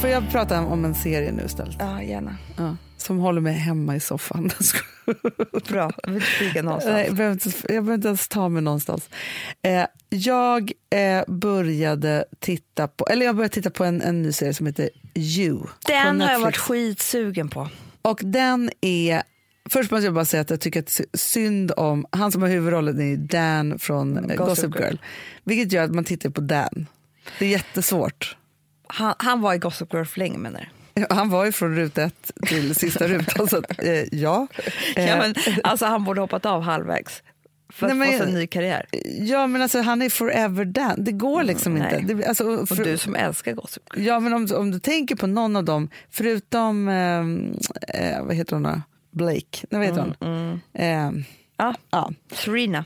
Får jag prata om en serie nu istället? Ja, gärna. Ja. Som håller mig hemma i soffan. Bra. Jag vill flyga någonstans. Nej, jag, behöver inte, jag behöver inte ens ta mig någonstans. Eh, jag eh, började titta på, eller jag började titta på en, en ny serie som heter You. Den har jag varit skitsugen på. Och den är... Först måste jag bara säga att jag tycker att synd om... Han som har huvudrollen är Dan från eh, Gossip Gossip Girl. Girl. Vilket gör att man tittar på Dan. Det är jättesvårt. Han, han var i Gossip Girl för länge menar? Han var ju från ruta ett till sista rutan, så att, eh, ja. Eh, Ja, men, alltså, han borde hoppat av halvvägs för att Nej, få men- sig en ny karriär. ja, men alltså han är forever Dan. Det går liksom Mm, inte. Det, alltså, Och för- du som älskar Gossip Girl. Ja, men om, om du tänker på någon av dem, förutom, eh, eh, vad heter hon då? Blake, nej vad heter hon? Eh, Ja. ja. Serena.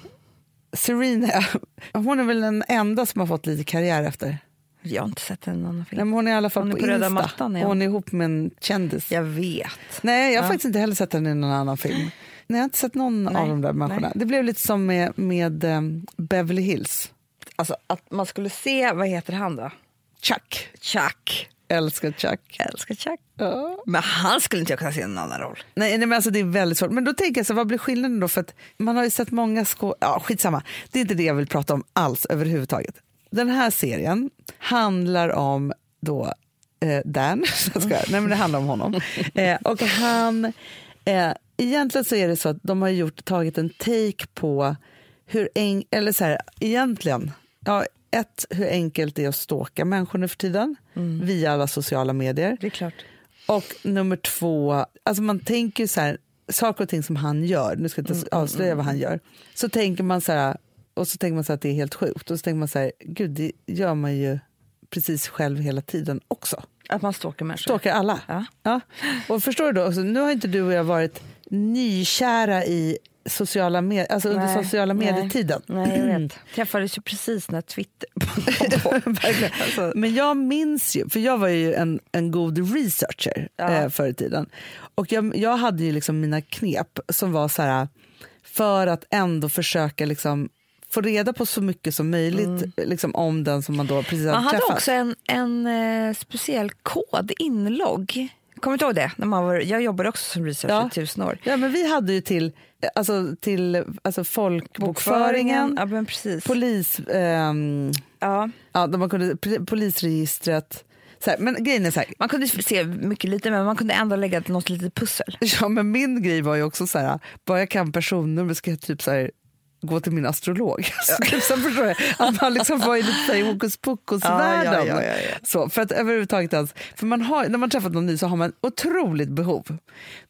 Serena, hon är väl den enda som har fått lite karriär efter. Jag har inte sett en annan Nej, film. men hon är i alla fall Hon på, på Insta. mattan, ja. Hon är ihop med en kändis. Jag vet. Nej, jag har Ja. faktiskt inte heller sett henne i någon annan film. Nej, jag har inte sett någon Nej, av de där människorna. nej. Det blev lite som med, med um, Beverly Hills. Alltså att man skulle se, vad heter han då? Chuck. Chuck. Älskar Chuck. Älskar Chuck. Ja. Men han skulle inte jag kunna se i en annan roll. Nej, nej men alltså det är väldigt svårt. Men då tänker jag så, vad blir skillnaden då? För att man har ju sett många skå... Ja, skitsamma. Det är inte det jag vill prata om alls överhuvudtaget. Den här serien handlar om då eh, Dan. Nej, men det handlar om honom. Eh, och han... Eh, egentligen så är det så att de har gjort, tagit en take på hur en, eller så här, egentligen, ja, ett, hur enkelt det är att stalka människor nu för tiden via alla sociala medier. Det är klart. Och nummer två, alltså man tänker så här, saker och ting som han gör, nu ska jag inte avslöja vad han gör, så tänker man så här, och så tänker man så här att det är helt sjukt, och så tänker man så här, gud det gör man ju precis själv hela tiden också. Att man stalkar människor. Stalkar alla. Ja. Ja. Och förstår du då, alltså, nu har inte du och jag varit nykära i sociala medier, alltså under Nej, sociala nej. medier-tiden. Nej, jag vet. Träffades ju precis när Twitter Verkligen. Alltså. Men jag minns ju, för jag var ju en, en god researcher Ja. eh, förr i tiden. Och jag, jag hade ju liksom mina knep som var så här, för att ändå försöka liksom få reda på så mycket som möjligt liksom, om den som man då precis Mm. Man hade hade träffat. också en, en eh, speciell kod, inlogg. Kommer du ihåg det? När man var, jag jobbade också som researcher Ja. i tusen år. Ja, men vi hade ju till, eh, alltså, till alltså folkbokföringen, Ja, men precis. polis, ehm, ja. ja, man kunde, polisregistret. Här, men grejen är så här, Man kunde se mycket lite, men man kunde ändå lägga något litet pussel. Ja, men min grej var ju också så här, bara jag kan personnummer ska jag typ så här, gå till min astrolog. Så, typ, så förstår jag, att man liksom var i lite hokus pokus-världen. Ja, ja, ja, ja, ja. Så, för att överhuvudtaget, alltså, för man har, när man träffat någon ny så har man otroligt behov.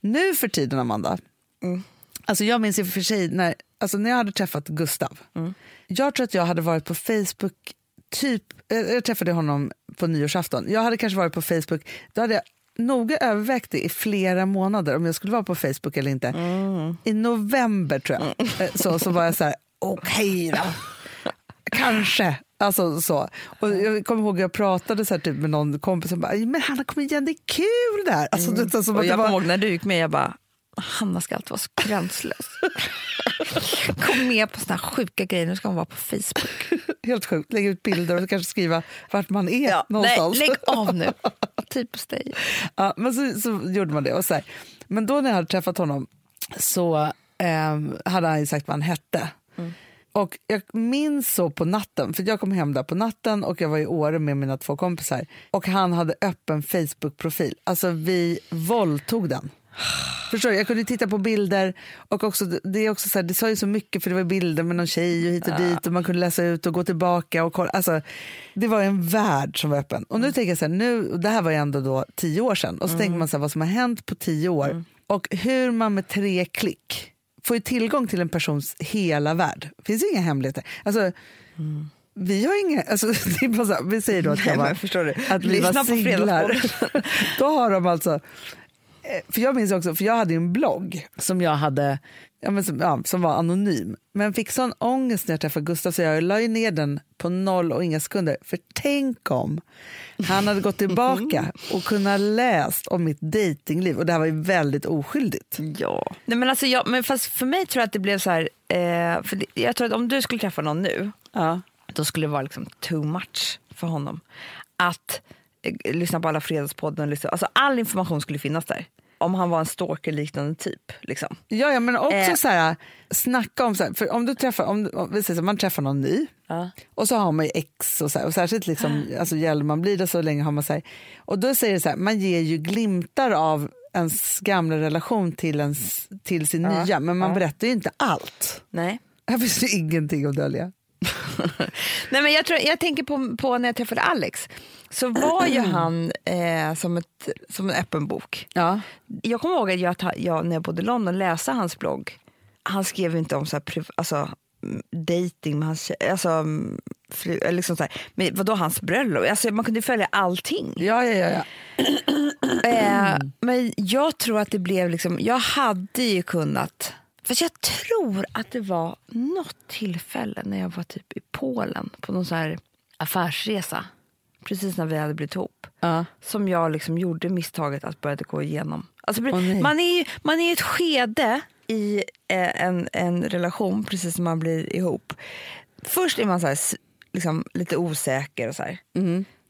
Nu för tiden, Amanda, Mm. alltså jag minns i och för sig när, alltså när jag hade träffat Gustav, Mm. jag tror att jag hade varit på Facebook typ, eh, jag träffade honom på nyårsafton, jag hade kanske varit på Facebook, då hade jag noga övervägt det i flera månader om jag skulle vara på Facebook eller inte. I november tror jag, eh, så, så var jag så här, okej då, kanske. Alltså så. Och jag kommer ihåg att jag pratade så här, typ, med någon kompis som bara, men Hanna kom igen det är kul där. Alltså, det, Och att det jag var, kommer ihåg när du gick med, jag bara, Hanna ska alltid vara så gränslös. Kom med på såna här sjuka grejer, nu ska hon vara på Facebook. helt sjukt, lägga ut bilder och kanske skriva vart man är nej, någonstans. lägg av nu. Typiskt dig. Ja, men så, så gjorde man det. Och så här. Men då när jag hade träffat honom så ehm, hade han ju sagt vad han hette. Och jag minns så på natten, för jag kom hem där på natten och jag var i Åre med mina två kompisar och han hade öppen Facebook-profil. Alltså vi våldtog den. Förstår du? Jag kunde titta på bilder och också, det, är också så här, det sa ju så mycket för det var bilder med någon tjej och hit och dit och man kunde läsa ut och gå tillbaka och kolla. Alltså, det var en värld som var öppen. Och nu tänker jag så här, nu, det här var ju ändå då tio år sedan och så tänker man så här, vad som har hänt på tio år och hur man med tre klick får ju tillgång till en persons hela värld. Det finns ju inga hemligheter. Alltså, vi har inga, alltså, det är bara så vi säger då att, Nej, var, förstår du? att vi Lyssna var singlar. Då har de alltså, för jag minns också, för jag hade ju en blogg som jag hade, ja, men som, ja, som var anonym, men fick sån ångest när jag träffade Gustav så jag la ju ner den på noll och inga sekunder. För tänk om han hade gått tillbaka och kunnat läst om mitt datingliv och det här var ju väldigt oskyldigt. Ja. Nej, men alltså jag, men fast för mig tror jag att det blev så här, eh, för det, jag tror att om du skulle träffa någon nu, Ja. då skulle det vara liksom too much för honom. Att eh, lyssna på alla fredagspodden, lyssna, alltså all information skulle finnas där. Om han var en stalker-liknande typ. Liksom. Ja, ja, men också Eh. så här, snacka om, så här, för om du träffar, om, om vi säger så, man träffar någon ny Ja. och så har man ju ex och, så här, och särskilt liksom, alltså, gäller man blir det så länge har man så här, och då säger det så här, man ger ju glimtar av ens gamla relation till, ens, till sin Ja, nya, men man ja. berättar ju inte allt. Nej. Här finns ju ingenting att dölja. Nej, men jag, tror, jag tänker på, på när jag träffade Alex, så var ju han eh, som, ett, som en öppen bok. Ja. Jag kommer ihåg att jag, jag när jag bodde i London läste hans blogg. Han skrev inte om så här, alltså, mm, dating med hans alltså, mm, fru, liksom så här, men vadå hans bröllop? Alltså, man kunde följa allting. Ja, ja, ja, ja. Eh, men jag tror att det blev liksom, jag hade ju kunnat, för jag tror att det var något tillfälle när jag var typ i Polen på någon så här affärsresa, precis när vi hade blivit ihop, ja. som jag liksom gjorde misstaget att börja gå igenom. Alltså, nej. man, är ju, man är i ett skede i eh, en, en relation precis när man blir ihop. Först är man så här, liksom, lite osäker och så här.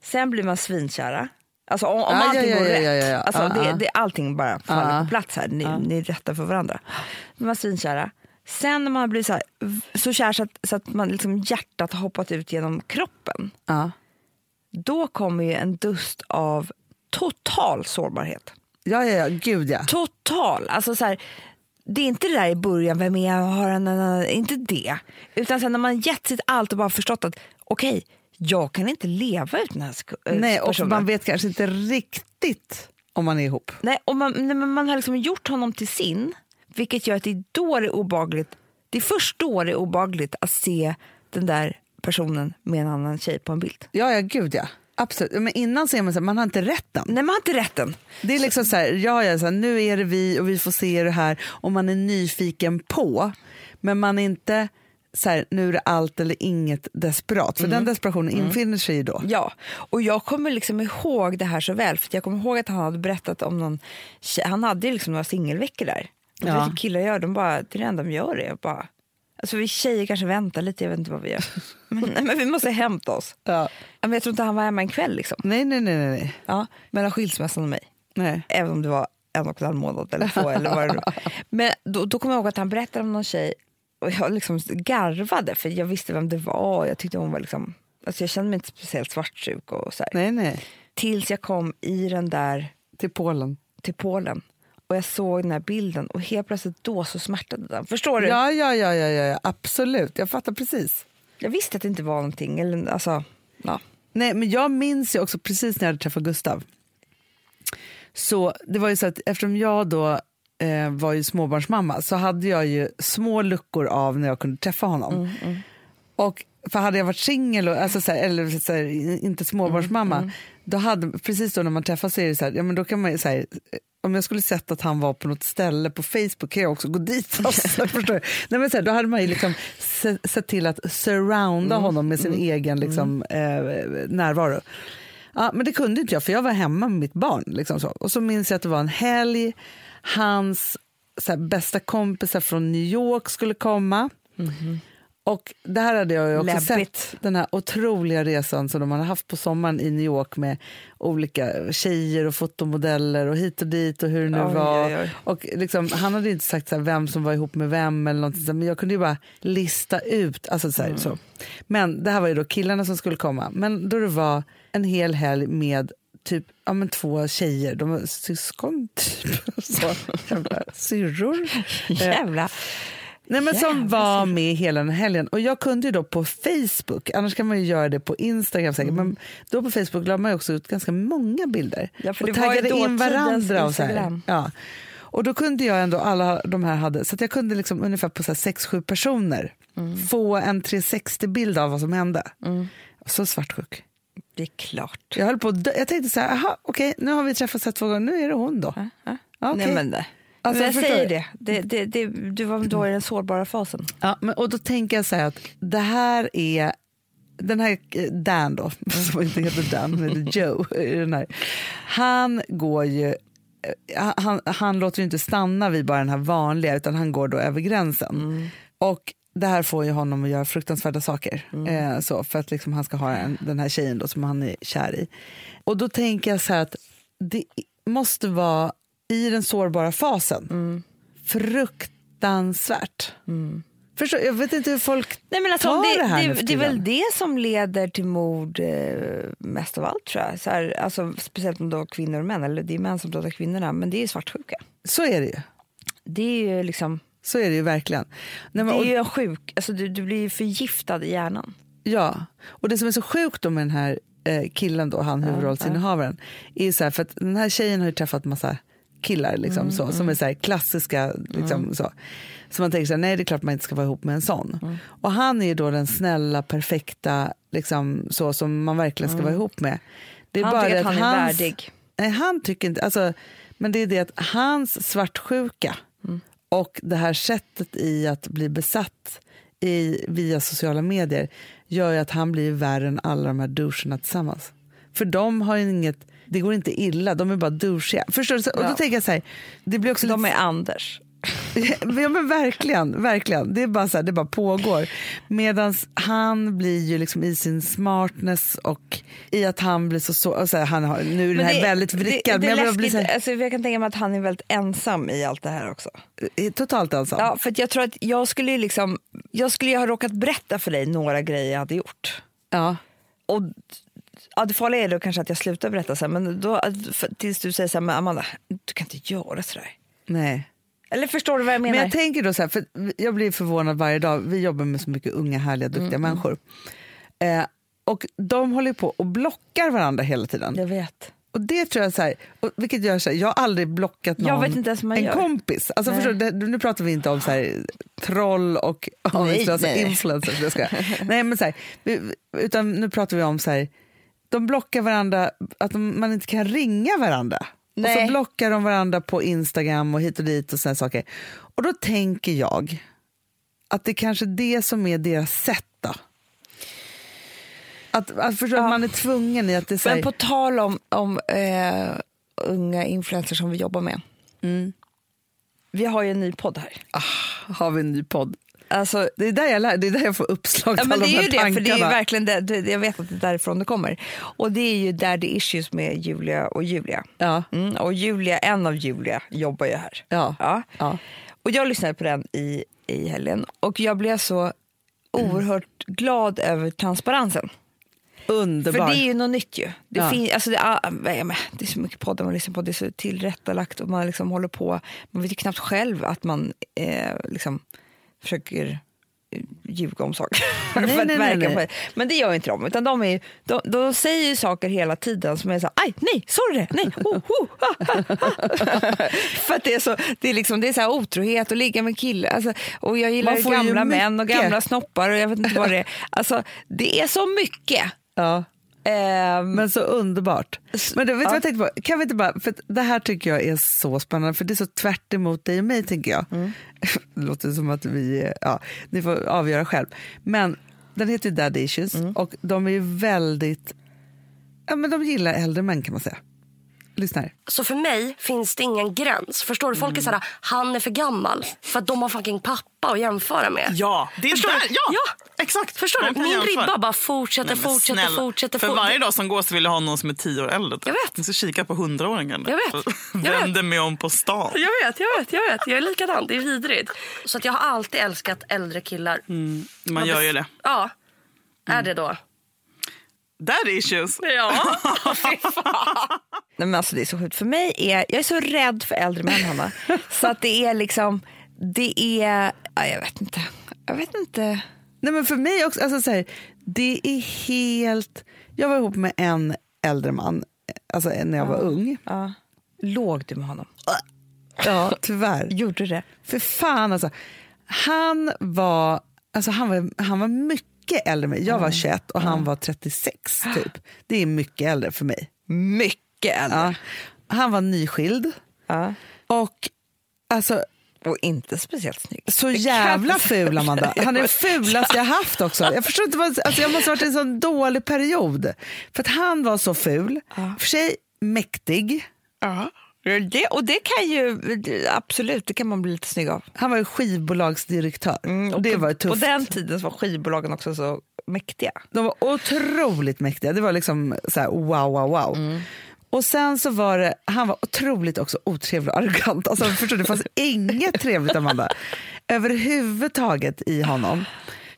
Sen blir man svinkära. Alltså om, om Mm. Ja, allting ja, ja, går ja, rätt. ja. Alltså, Ja, det, det, allting bara faller Ja. på plats här. Ni, ni är rätta för varandra. Då är man svinkära. Sen när man blir så, här, så kär så att, så att man liksom hjärtat har hoppat ut genom kroppen. Då kommer ju en dust av total sårbarhet. Ja, ja, ja, gud ja. Total. Alltså så här, det är inte det där i början, vem är jag, har en, inte det. Utan sen när man gett sitt allt och bara förstått att okej, jag kan inte leva utan den här äh, Nej, och personen. man vet kanske inte riktigt om man är ihop. Nej, och man, nej, men man har liksom gjort honom till sin, vilket gör att det är då det är obagligt. Det är först då det är obagligt att se den där personen med en annan tjej på en bild. Ja, ja, gud ja. Absolut. Men innan ser man så här, man har inte rätten. Nej, man har inte rätten. Det är liksom så här, ja, ja, så här, nu är det vi och vi får se det här och man är nyfiken på, men man är inte så här, nu är det allt eller inget desperat. För den desperationen infinner sig ju då. Ja, och jag kommer liksom ihåg det här så väl. För jag kommer ihåg att han hade berättat om någon tjej, han hade ju liksom några singelveckor där. Och Ja. ja. killar gör, de bara, det är det enda de gör är bara, alltså vi tjejer kanske väntar lite, jag vet inte vad vi gör. men, men vi måste hämta oss. Ja. Men jag tror inte han var hemma en kväll liksom. Nej, nej, nej, nej. Ja, mellan skilsmässan och mig. nej. Även om det var en och en halv månad eller två. eller vad det nu. Men då, då kommer jag ihåg att han berättade om någon tjej och jag liksom garvade för jag visste vem det var. Jag tyckte hon var liksom, alltså jag kände mig inte speciellt svartsjuk och så här. nej, nej. Tills jag kom i den där Till Polen. till Polen och jag såg den här bilden och helt plötsligt då så smärtade den. Förstår du? Ja, ja, ja, ja, ja, absolut. Jag fattar precis. Jag visste att det inte var någonting. Eller, alltså, ja. Nej, men jag minns ju också precis när jag hade träffat Gustav. Så det var ju så att eftersom jag då eh, var ju småbarnsmamma så hade jag ju små luckor av när jag kunde träffa honom. Och för hade jag varit singel, alltså så här, eller så här, inte småbarnsmamma, då hade, precis då när man träffas så är det så här, ja, men då kan man ju så här, om jag skulle sett att han var på något ställe på Facebook kan jag också gå dit. Alltså, förstår? Nej, men så här, då hade man ju liksom se, sett till att surrounda honom med sin egen liksom, eh, närvaro. Ja, men det kunde inte jag för jag var hemma med mitt barn. Liksom så. Och så minns jag att det var en helg, hans så här, bästa kompisar från New York skulle komma. Och det här hade jag också Läbbigt. sett, den här otroliga resan som de hade haft på sommaren i New York med olika tjejer och fotomodeller och hit och dit och hur det nu Oj, var. oj, oj. Och liksom, han hade inte sagt så vem som var ihop med vem eller någonting, men jag kunde ju bara lista ut. Alltså, så här, Mm. så. Men det här var ju då killarna som skulle komma. Men då det var en hel helg med typ ja, men två tjejer, de var syskon typ. Så, jävla syrror. Jävla. Nej, men som var med hela den helgen. Och jag kunde ju då på Facebook, annars kan man ju göra det på Instagram säkert, men då på Facebook la man också ut ganska många bilder. Mm. Ja, för och taggade in varandra. Och så här. Ja. Och då kunde jag ändå, alla de här hade, så jag kunde liksom ungefär på så här sex, sju personer få en 360-bild av vad som hände. Så svartsjuk. Det är klart. Jag höll på. Jag tänkte så här, aha, okej, nu har vi träffats ett två gånger, nu är det hon då. Ja, okej. Nej, men det. Alltså, men jag förstår säger det. Det, det, det. Du var då i den sårbara fasen. Ja, men, och då tänker jag så här att det här är den här eh, Dan då, som inte heter Dan, men heter Joe. Den här. Han går ju, eh, han, han låter ju inte stanna vid bara den här vanliga utan han går då över gränsen. Och det här får ju honom att göra fruktansvärda saker. Eh, så, för att liksom han ska ha en, den här tjejen då, som han är kär i. Och då tänker jag så här att det måste vara i den sårbara fasen fruktansvärt. Förstår, jag vet inte hur folk Nej, men alltså, tar det, det här det, det är väl det som leder till mord eh, mest av allt tror jag. Så här, alltså, speciellt om då kvinnor och män, eller det är män som dödar kvinnorna, men det är ju svartsjuka. Så är det ju. Det är ju liksom, Så är det ju verkligen. Nej, men, det är ju en sjuk, alltså du, du blir ju förgiftad i hjärnan. ja. och det som är så sjukt då med den här eh, killen, då, han huvudrollsinnehavaren, är ju så här, för att den här tjejen har ju träffat massa killar liksom, Mm, så, som är så här, klassiska. Liksom, så. så man tänker så här, nej det är klart man inte ska vara ihop med en sån. Mm. Och han är ju då den snälla, perfekta, liksom, så som man verkligen ska vara ihop med. Det är Mm. Han bara tycker att han är hans- värdig. Nej, han tycker inte... Alltså, men det är det att hans svartsjuka Mm. och det här sättet i att bli besatt i, via sociala medier gör ju att han blir värre än alla de här doucherna tillsammans. För de har ju inget... Det går inte illa, de är bara douchiga. Förstår du? Så- Och då tänker jag så här, det blir också De lite- är Anders. ja, men verkligen, verkligen. Det, är bara så här, det bara pågår. Medan han blir ju liksom i sin smartness och i att han blir så... så alltså, han har, nu är den här väldigt vrickad, det, det men jag blir så här, alltså, jag kan tänka mig att han är väldigt ensam i allt det här också. eh, totalt ensam. Ja, för jag tror att jag skulle, ju liksom, jag skulle ha råkat berätta för dig några grejer jag hade gjort. Ja. Och ja, det farliga är då kanske att jag slutar berätta sen, men då, för, tills du säger så här, men Amanda, du kan inte göra sådär. Nej. Eller förstår du vad jag menar? Men jag tänker då så här, för jag blir förvånad varje dag. Vi jobbar med så mycket unga, härliga, Mm, duktiga människor. Eh, och de håller på och blockar varandra hela tiden. jag vet. Och det tror jag så här, och vilket gör så här, jag har aldrig blockat någon, en gör. kompis. Alltså Nej. förstår du, det, nu pratar vi inte om så här, troll och aningslösa nej, nej. influencers. Ska. nej, men så här, utan nu pratar vi om så här, de blockar varandra, att de, man inte kan ringa varandra. Och Nej. så blockar de varandra på Instagram och hit och dit och såna saker. Och då tänker jag att det kanske är det som är deras sätt då. Att, att förstå att man är tvungen i att det är Men på tal om, om eh, unga influencers som vi jobbar med. Mm. Vi har ju en ny podd här. har vi en ny podd. Alltså, Det är där jag, lär, det är där jag får uppslag Ja, till men alla det de är här ju det, för det är ju tankarna. verkligen det, det, jag vet att det är därifrån det kommer. Och det är ju Daddy Issues med Julia och Julia. Ja, Mm, och Julia, en av Julia jobbar ju här. ja, Ja. ja. Och jag lyssnade på den i, i helgen och jag blev så oerhört glad över transparensen. Underbar. För det är ju något nytt ju. Det, Ja. fin, alltså det, ah, ja, men det är så mycket poddar man lyssnar på, det är så tillrättalagt och man liksom håller på. Man vet ju knappt själv att man eh, liksom försöker eh, ljuga om saker. Nej, för att nej, verka nej, nej. Men det gör inte de. Utan de, är, de, de säger ju saker hela tiden som är så aj, nej, sorry, nej, oh, oh, ah, ah, ah." För att det är så, det är liksom, det är så här otrohet och ligga med killar. Alltså, och jag gillar gamla män och gamla snoppar och jag vet inte vad det är. Alltså, det är så mycket. Ja, Ehm, men så underbart. Men du, vet ja. vad jag tänkte på? Kan vi inte bara, för det här tycker jag är så spännande, för det är så tvärt emot dig och mig, tänker jag. Mm. det låter som att vi, ja, ni får avgöra själv. Men den heter ju Daddy Issues Mm. och de är ju väldigt, ja men de gillar äldre män kan man säga. Lyssna här. Så för mig finns det ingen gräns. Förstår du? Folk är såhär, han är för gammal. För att de har fucking pappa att jämföra med. Ja, det är Förstår där. Ja, Ja. exakt. Förstår De du? Min jämföra. ribba bara fortsätter, Nej, fortsätter, snälla. fortsätter. För varje dag som går så vill jag ha någon som är tio år äldre. Jag vet. Jag ska kika på hundraåringen. Jag vet. Jag. Vänder mig om på stan. Jag vet, jag vet, jag vet. Jag är likadan. Det är vidrigt. Så att jag har alltid älskat äldre killar. Man gör ju det. Ja. Är det då? That issues. Ja. Fy fan. Nej, men alltså det är så sjukt. För mig är, jag är så rädd för äldre män, Hanna. så att det är liksom, det är, ja, jag vet inte. Jag vet inte. Nej men för mig också, alltså så här, det är helt, jag var ihop med en äldre man, alltså när jag var ung. Ja. Låg du med honom? Ja, tyvärr. Gjorde det? För fan alltså. Han var alltså han var, han var mycket äldre än mig. Jag var 21 och han var 36 typ. Det är mycket äldre för mig. Mycket äldre. Ja. Han var nyskild Ja. och alltså Och inte speciellt snygg. så jävla ful Amanda. Han är den fulaste jag haft också. Jag förstår inte vad, alltså jag måste ha varit i en sån dålig period. För att han var så ful, för sig mäktig. Ja. Det, och det kan ju absolut, det kan man bli lite snygg av. Han var ju skivbolagsdirektör. Mm, och det på, var ju På tufft. den tiden var skivbolagen också så mäktiga. De var otroligt mäktiga. Det var liksom så här, wow, wow, wow. Mm. Och sen så var det, han var otroligt också otrevlig och arrogant. Alltså, förstår det fanns inget trevligt Amanda överhuvudtaget i honom.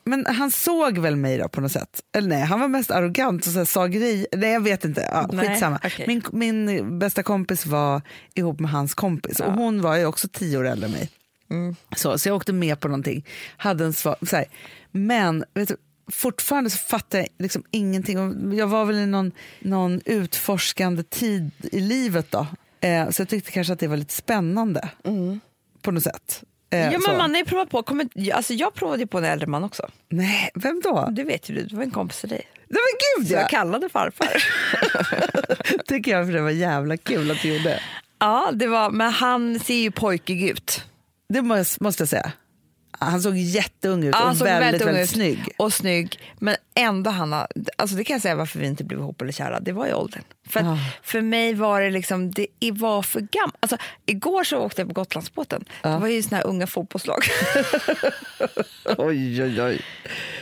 Men han såg väl mig då på något sätt. Eller nej, han var mest arrogant och så här, sa grejer. Nej, jag vet inte. Ja, Nej, skitsamma. okej. Min, min bästa kompis var ihop med hans kompis och hon var ju också tio år äldre än mig. Mm. Så, så jag åkte med på någonting. Hade en svar, så här. Men vet du, fortfarande så fattar jag liksom ingenting. Jag var väl i någon, någon utforskande tid i livet då. Eh, så jag tyckte kanske att det var lite spännande på något sätt. Eh, Mm. ja, så. men man har ju provat på, kommer, alltså jag provade ju på en äldre man också. Nej, vem då? Det vet ju du, det var en kompis till dig. Nej men gud Så ja! jag kallade farfar. tycker jag för det var jävla kul att du gjorde. ja, det var, men han ser ju pojkig ut. Det måste, måste jag säga. Han såg jätteung ut Ja, och väldigt, väldigt ut. snygg. Och snygg. Men ändå Hanna, alltså det kan jag säga varför vi inte blev ihop eller kära, det var i åldern. För, Ah. för mig var det liksom, det var för gammalt. Alltså, igår så åkte jag på Gotlandsbåten, det var ju såna här unga fotbollslag. Oj, oj, oj.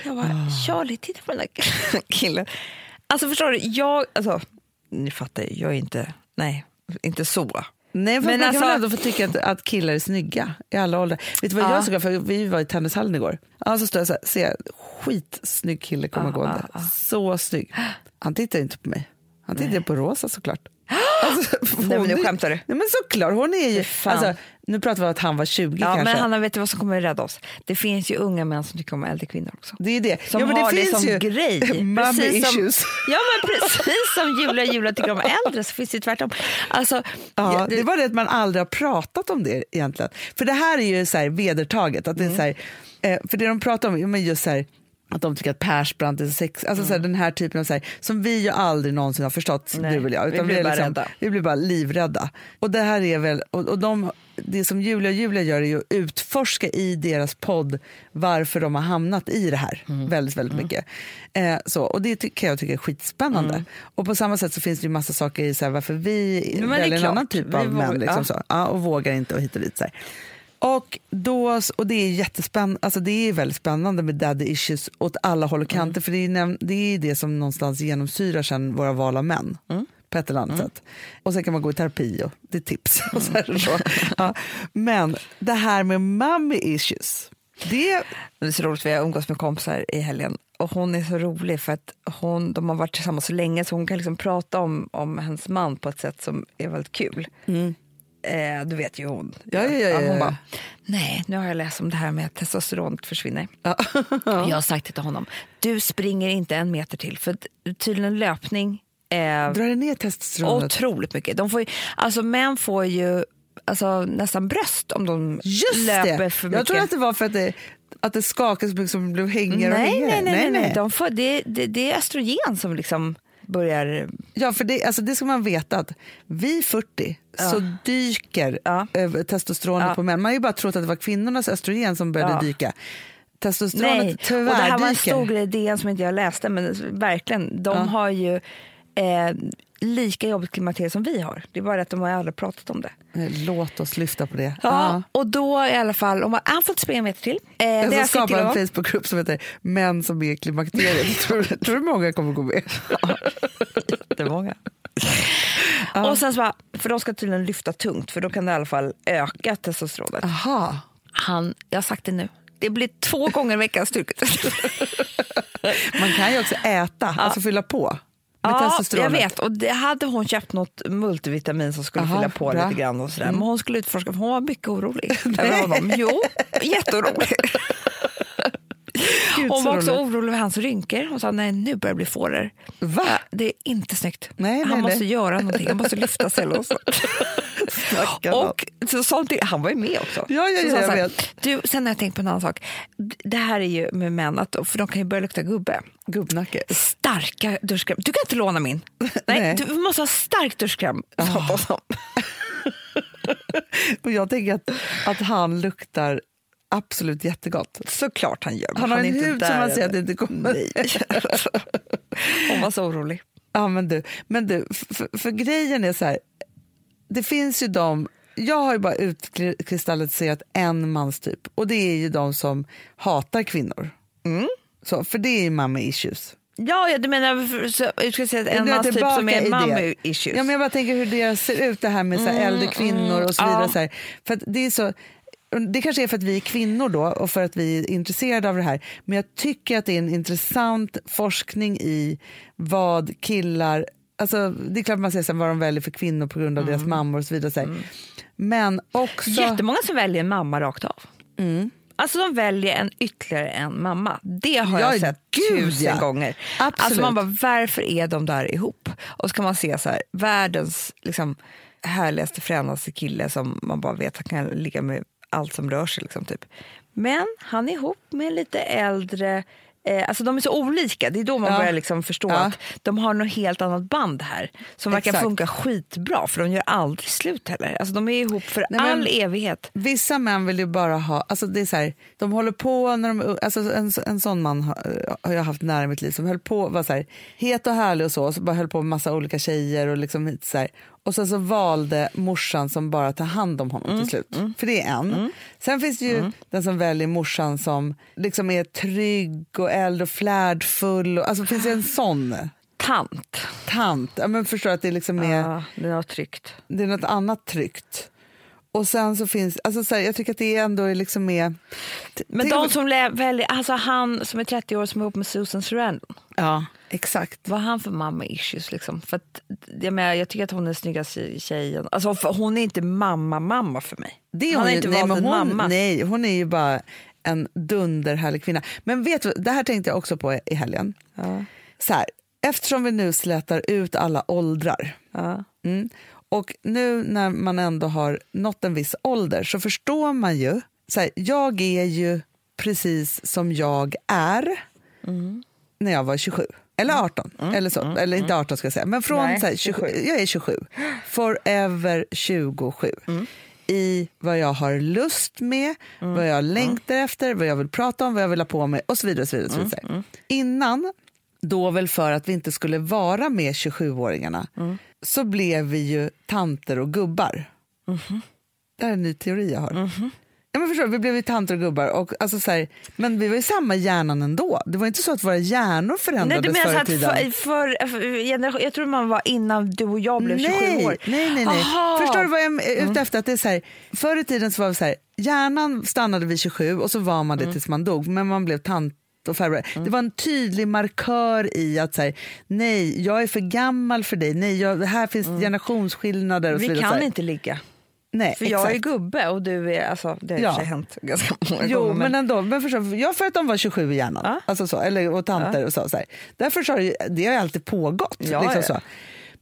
Jag bara, Charlie, titta på den där killen. Alltså förstår du, jag, alltså, ni fattar ju, jag är inte, nej, inte så. Nej, Men man kan alltså- väl ändå få tycka att, att killar är snygga i alla åldrar. Vet du vad Ja. jag såg? För vi var i tennishallen igår. Ja, så står jag så här, ser jag, skitsnygg kille komma Ja, gående. ja, ja. Så snygg. Han tittar inte på mig. Han tittar på Rosa såklart. Alltså, Nej, men nu är- skämtar du. Nej, men såklart, hon är ju... Alltså, nu pratar vi om att han var 20 Ja, kanske. men Hanna, vet du vad som kommer rädda oss? Det finns ju unga män som tycker om äldre kvinnor också. det är det. Som ja, men det har det, finns som ju grej. mommy Precis som- issues. Ja, men precis som Julia Julia tycker om äldre så finns det ju tvärtom. Alltså, Ja, det- det var det att man aldrig har pratat om det egentligen. För det här är ju så här vedertaget. Att det är Mm. så här, eh, för det de pratar om, men just så här, att de tycker att Persbrandt är sex, alltså så här, den här typen av så här, som vi ju aldrig någonsin har förstått, Mm. Nej, du och jag. vi blir är bara rädda. vi blir bara livrädda. Och det här är väl, och, och de, det som Julia och Julia gör är ju att utforska i deras podd varför de har hamnat i det här Mm. väldigt, väldigt mycket. Eh, så, och det kan jag tycka är skitspännande. Mm. Och på samma sätt så finns det ju massa saker i så här, varför vi väljer en annan typ Vi av män. Liksom ja. så. Ja, och vågar inte och hit och dit. Så här. Och, då, och det är jättespännande, alltså det är väldigt spännande med daddy issues åt alla håll och Mm. kanter. För det är, det är det som någonstans genomsyrar sen våra val av män. Mm. På ett eller annat sätt. Och sen kan man gå i terapi och det är tips. Och så och så. Ja. Men det här med mommy issues. Det, Det är så roligt, vi har umgås med kompisar i helgen och hon är så rolig för att hon, de har varit tillsammans så länge så hon kan liksom prata om, om hennes man på ett sätt som är väldigt kul. Eh, du vet ju hon. Ja, ja, ja, ja, hon ja. bara, nej nu har jag läst om det här med att testosteronet försvinner. Jag har sagt till honom, du springer inte en meter till för tydligen löpning eh, drar det ner testosteronet? otroligt mycket. De får ju, alltså män får ju alltså, nästan bröst om de Just löper det! för mycket. Jag tror att det var för att det, att det skakade så mycket som blev hängigare och nej, hängigare. nej, nej, nej, nej. De får, det, det, det är östrogen som liksom börjar... Ja, för det, alltså det ska man veta att vid 40 så dyker Ja. eh, testosteronet Ja. på män. Man har ju bara trott att det var kvinnornas östrogen som började Ja. dyka. Testosteronet Nej, och det här var en stor grej i DN som inte jag läste, men verkligen, de Ja. har ju eh, lika jobbigt klimakterie som vi har. Det är bara att de har aldrig pratat om det. Eh, Låt oss lyfta på det. Ja, och då i alla fall, om man, han får inte springa en meter till. Eh, Jag ska skapa en Facebookgrupp som heter Män som är i klimakteriet. tror, tror du många kommer gå med? Jättemånga. Och sen så bara, för de ska tydligen lyfta tungt för då kan det i alla fall öka testosteronet. Aha. Han, jag har sagt det nu, det blir två gånger i veckan styrketest. Man kan ju också äta, alltså fylla på med Ja, jag vet. Och det hade hon köpt något multivitamin som skulle Aha, fylla på bra. lite grann och sådär. Men hon skulle utforska, för hon var mycket orolig över honom. Jo, jätteorolig. Gud, Hon var också roligt. orolig över hans rynkor. Hon sa nej nu börjar det bli fåror. Va? Det är inte snyggt. Nej, nej, han måste nej. göra någonting, han måste lyfta sig. Och så sånt, han var ju med också. Ja, ja, ja, så här. Du, sen har jag tänkt på en annan sak. Det här är ju med män, att, för de kan ju börja lukta gubbe. Gubbnacke. Starka duschkräm. Du kan inte låna min. Nej, Nej. Du måste ha stark duschkräm. Och jag tänker att, att han luktar absolut jättegott. Såklart han gör. Han har en hud som man ser att det inte kommer. Nej. Hon var så orolig. Ja, men du, men du för, för grejen är så här, det finns ju de, jag har ju bara utkristalliserat en manstyp och det är ju de som hatar kvinnor. Mm. Så, för det är ju mamma issues. Ja, ja, du menar så, jag säga en Du är mans typ tillbaka som är mommy issues. Ja, men jag bara tänker hur det ser ut det här med så här, äldre kvinnor och så vidare. Mm, ja. Så här. För det är så det kanske är för att vi är kvinnor då och för att vi är intresserade av det här. Men jag tycker att det är en intressant forskning i vad killar Alltså, det är klart man säger här, vad de väljer för kvinnor på grund av deras mammor och så vidare. Så här. Men också... Jättemånga som väljer en mamma rakt av. Alltså de väljer en ytterligare en mamma. Det har Ja, jag sett gud, tusen ja. gånger. Absolut. Alltså man bara, varför är de där ihop? Och så kan man se så här, världens liksom, härligaste, fränaste kille som man bara vet att kan ligga med allt som rör sig. Liksom, typ. Men han är ihop med en lite äldre Eh, alltså de är så olika, det är då man Ja. börjar liksom förstå Ja. att de har något helt annat band här som verkar Exakt. funka skitbra för de gör aldrig slut heller. Alltså de är ihop för Nej, all evighet. Vissa män vill ju bara ha, alltså det är så här, de håller på när de, alltså en, en sån man har, har jag haft nära i mitt liv som höll på, var så här, het och härlig och så, och så bara höll på med massa olika tjejer och liksom hit så här. Och sen så valde morsan som bara tar hand om honom till slut. För det är en. Sen finns det ju den som väljer morsan som liksom är trygg och äldre och flärdfull. Och, alltså finns det en sån Tant. tant. Ja, men förstår att det liksom är Ja, det var tryggt. det är något annat tryggt. Och sen så finns, alltså så här, jag tycker att det ändå är liksom med... Men de om- som väljer, alltså han som är 30 år som är ihop med Susan Sarandon. Ja, exakt. Vad har han för mamma issues liksom? För att, jag, menar, jag tycker att hon är snyggaste tjejen. Alltså, för hon är inte mamma-mamma för mig. Det är hon, har ju- inte nej, valt en hon, mamma. Nej, hon är ju bara en dunderhärlig kvinna. Men vet du, det här tänkte jag också på i helgen. Ja. Så här, eftersom vi nu slätar ut alla åldrar Ja. Mm. Och nu när man ändå har nått en viss ålder så förstår man ju, så här, jag är ju precis som jag är Mm. när jag var 27. Eller 18, eller så. eller inte 18 ska jag säga, men från Nej, så här, 27, 27. jag är 27. Forever 27. Mm. I vad jag har lust med, Mm. vad jag längtar efter, vad jag vill prata om, vad jag vill ha på mig och så vidare. Och så vidare, så Mm. vidare. Innan, då väl för att vi inte skulle vara med 27-åringarna, Mm. Så blev vi ju tanter och gubbar. Mhm. Det här är en ny teori jag har. Ja, men förstår, vi blev ju tanter och gubbar, och, alltså, så här, men vi var ju samma hjärnan ändå. Det var inte så att våra hjärnor Nej, förändrades du menar förr i tiden. för, för, för jag tror man var innan du och jag blev 27 nej, år. Nej, nej, nej. Aha. Förstår du vad jag är ute efter? Att det är så här, förr i tiden så var det så här, hjärnan stannade vid 27 och så var man det tills man dog, men man blev tant och farbror. Det var en tydlig markör i att så här, nej, jag är för gammal för dig, nej, jag, här finns generationsskillnader och så Vi vidare. så kan här. inte ligga. nej, För jag är exakt. gubbe och du är, alltså det har Ja. hänt ganska många Jo, gånger. men ändå. Men förstår, du, jag för att de var 27 i hjärnan, Ja. alltså så, eller, och tanter och så. så här. Därför så har det, det har alltid pågått. Ja, liksom ja. så.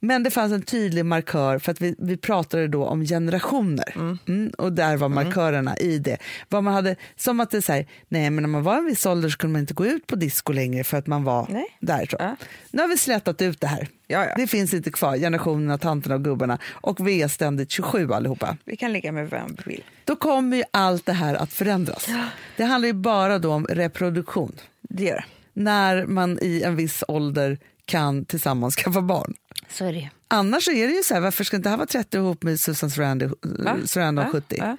Men det fanns en tydlig markör för att vi, vi pratade då om generationer. Mm, och där var markörerna i det. Vad man hade, som att det är så här, nej men när man var en viss ålder så kunde man inte gå ut på disco längre för att man var Nej. där. Så. Ja. Nu har vi slätat ut det här. Ja, ja. Det finns inte kvar, generationerna, tanterna och gubbarna. Och vi är ständigt 27 allihopa Vi kan ligga med vem vi vill. då kommer ju allt det här att förändras. Det handlar ju bara då om reproduktion. Det gör det. När man i en viss ålder kan tillsammans skaffa barn. Så är det. Annars är det ju så här, varför ska inte han vara 30 ihop med Susan Sarandon, Sarandon Va? 70? Va?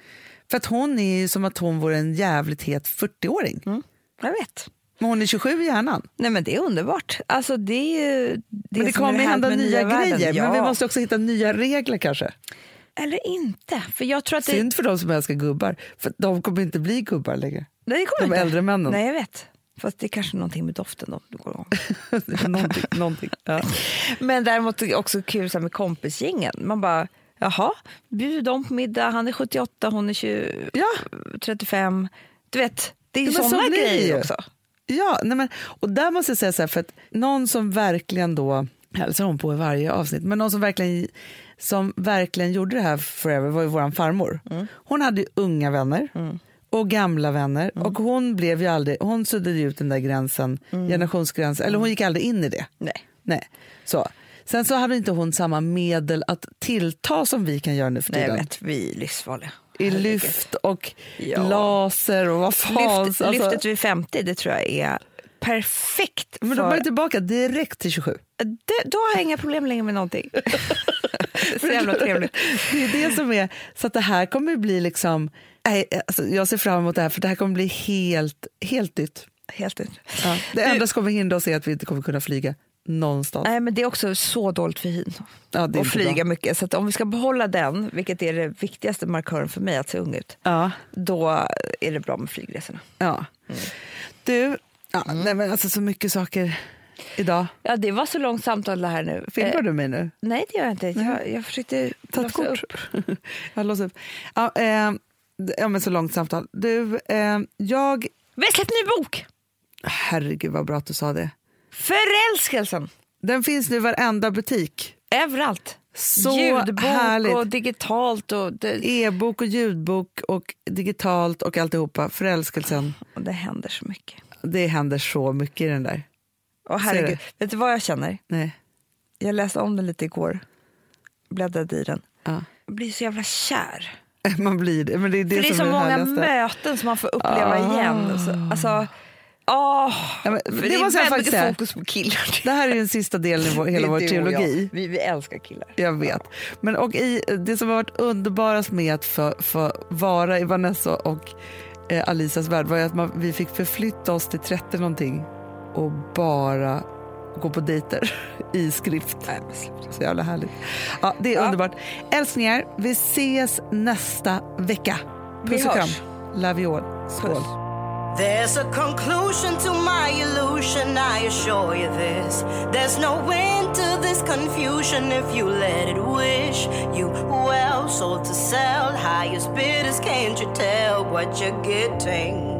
För att hon är ju som att hon vore en jävligt het 40-åring. Mm. Jag vet. Men hon är 27 i hjärnan. Nej men det är underbart. Alltså det är ju det men det kommer ju hända nya världen. grejer. Men vi Ja. måste också hitta nya regler kanske. Eller inte. För jag tror att det, Synd för de som älskar gubbar. För de kommer inte bli gubbar längre. Nej, det kommer de inte. äldre männen. Nej jag vet. Fast det är kanske någonting med doften då. du går om. någonting. någonting. Ja. Men däremot också kul så med kompisgängen. Man bara, jaha, bjuder de på middag, han är 78, hon är 20, Ja. 35. Du vet, det är ju Ja, men så sådana blir det grejer också. Ja, nej men, och där måste jag säga så här, för att någon som verkligen då, hälsar hon på i varje avsnitt, men någon som verkligen som verkligen gjorde det här forever var ju vår farmor. Hon hade ju unga vänner och gamla vänner och hon blev ju aldrig, hon suddade ut den där gränsen, generationsgränsen, eller hon gick aldrig in i det. Nej. Nej. Så. Sen så hade inte hon samma medel att tillta som vi kan göra nu för Nej, jag tiden. vet. Vi är livsfarliga. I lyft och Ja. laser och vad fan. Lyft, alltså. Lyftet vid 50, det tror jag är perfekt. Men då för- var jag tillbaka direkt till 27. det, då har jag inga problem längre med någonting. Så jävla trevligt. Det är det som är, så att det här kommer ju bli liksom, nej, alltså jag ser fram emot det här för det här kommer bli helt, helt nytt. Helt ut. Ja. Det enda som kommer hindra oss är att vi inte kommer kunna flyga någonstans. Nej, men det är också så dåligt för hyn. Ja, inte flyga bra. mycket. Så att om vi ska behålla den, vilket är det viktigaste markören för mig att se ung ut, Ja, då är det bra med flygresorna. ja. Du, ja, nej men alltså så mycket saker idag. Ja, det var så långt samtal det här nu. Filmar Eh, du mig nu? Nej, det gör jag inte. Jag, jag försökte Ta ett kort. upp. Jag låser upp. Ja, eh, ja, men så långt samtal. Du, eh, jag... Vi har släppt ny bok! Herregud vad bra att du sa det. Förälskelsen! Den finns nu i varenda butik. Överallt. Så Ljudbok härligt. och digitalt. Och E-bok och ljudbok och digitalt och alltihopa. Förälskelsen. och det händer så mycket. Det händer så mycket i den där. Ser herregud, vet du vad jag känner? Nej. Jag läste om den lite igår. Bläddrade i den. Ja. Jag blir så jävla kär. Man blir det. Men det är det, För det är som så är många härligaste. möten som man får uppleva Ah. igen. Så, alltså, åh, Ja, men det det, är väldigt faktiskt säga. fokus på killar. Det här är den sista delen i vår, hela vår jag. Vi, vi älskar killar. Jag vet. Men och i, det som har varit underbarast med att få, få vara i Vanessa och eh, Alisas värld var ju att man, vi fick förflytta oss till 30 någonting och bara gå på dejter i skrift. Så jävla härligt. Ja, det är Ja. underbart. Älsklingar, vi ses nästa vecka. Vi Puss och kram. Love you all. Skål. There's a conclusion to my illusion, I assure you this. There's no end to this confusion if you let it wish you well. Sold to sell, highest bidders, can't you tell what you're getting?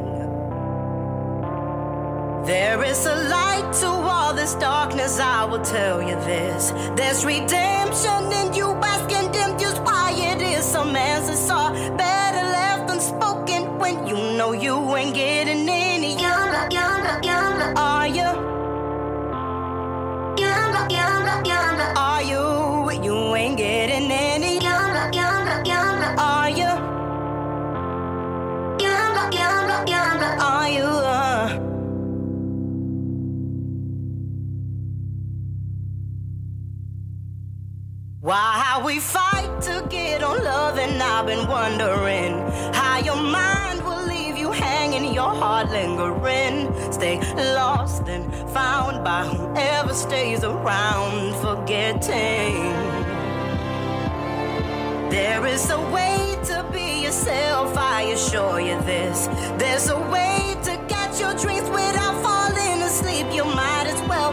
There is a light to all this darkness, I will tell you this. There's redemption in you, bask in them, just why it is. Some answers are better left unspoken when you know you ain't getting any younger, younger, younger. Are you? Younger, younger, younger. Are you? You ain't getting Why we fight to get on love, and I've been wondering how your mind will leave you hanging, your heart lingering. Stay lost and found by whoever stays around, forgetting. There is a way to be yourself, I assure you this. There's a way to get your dreams without falling asleep. You might as well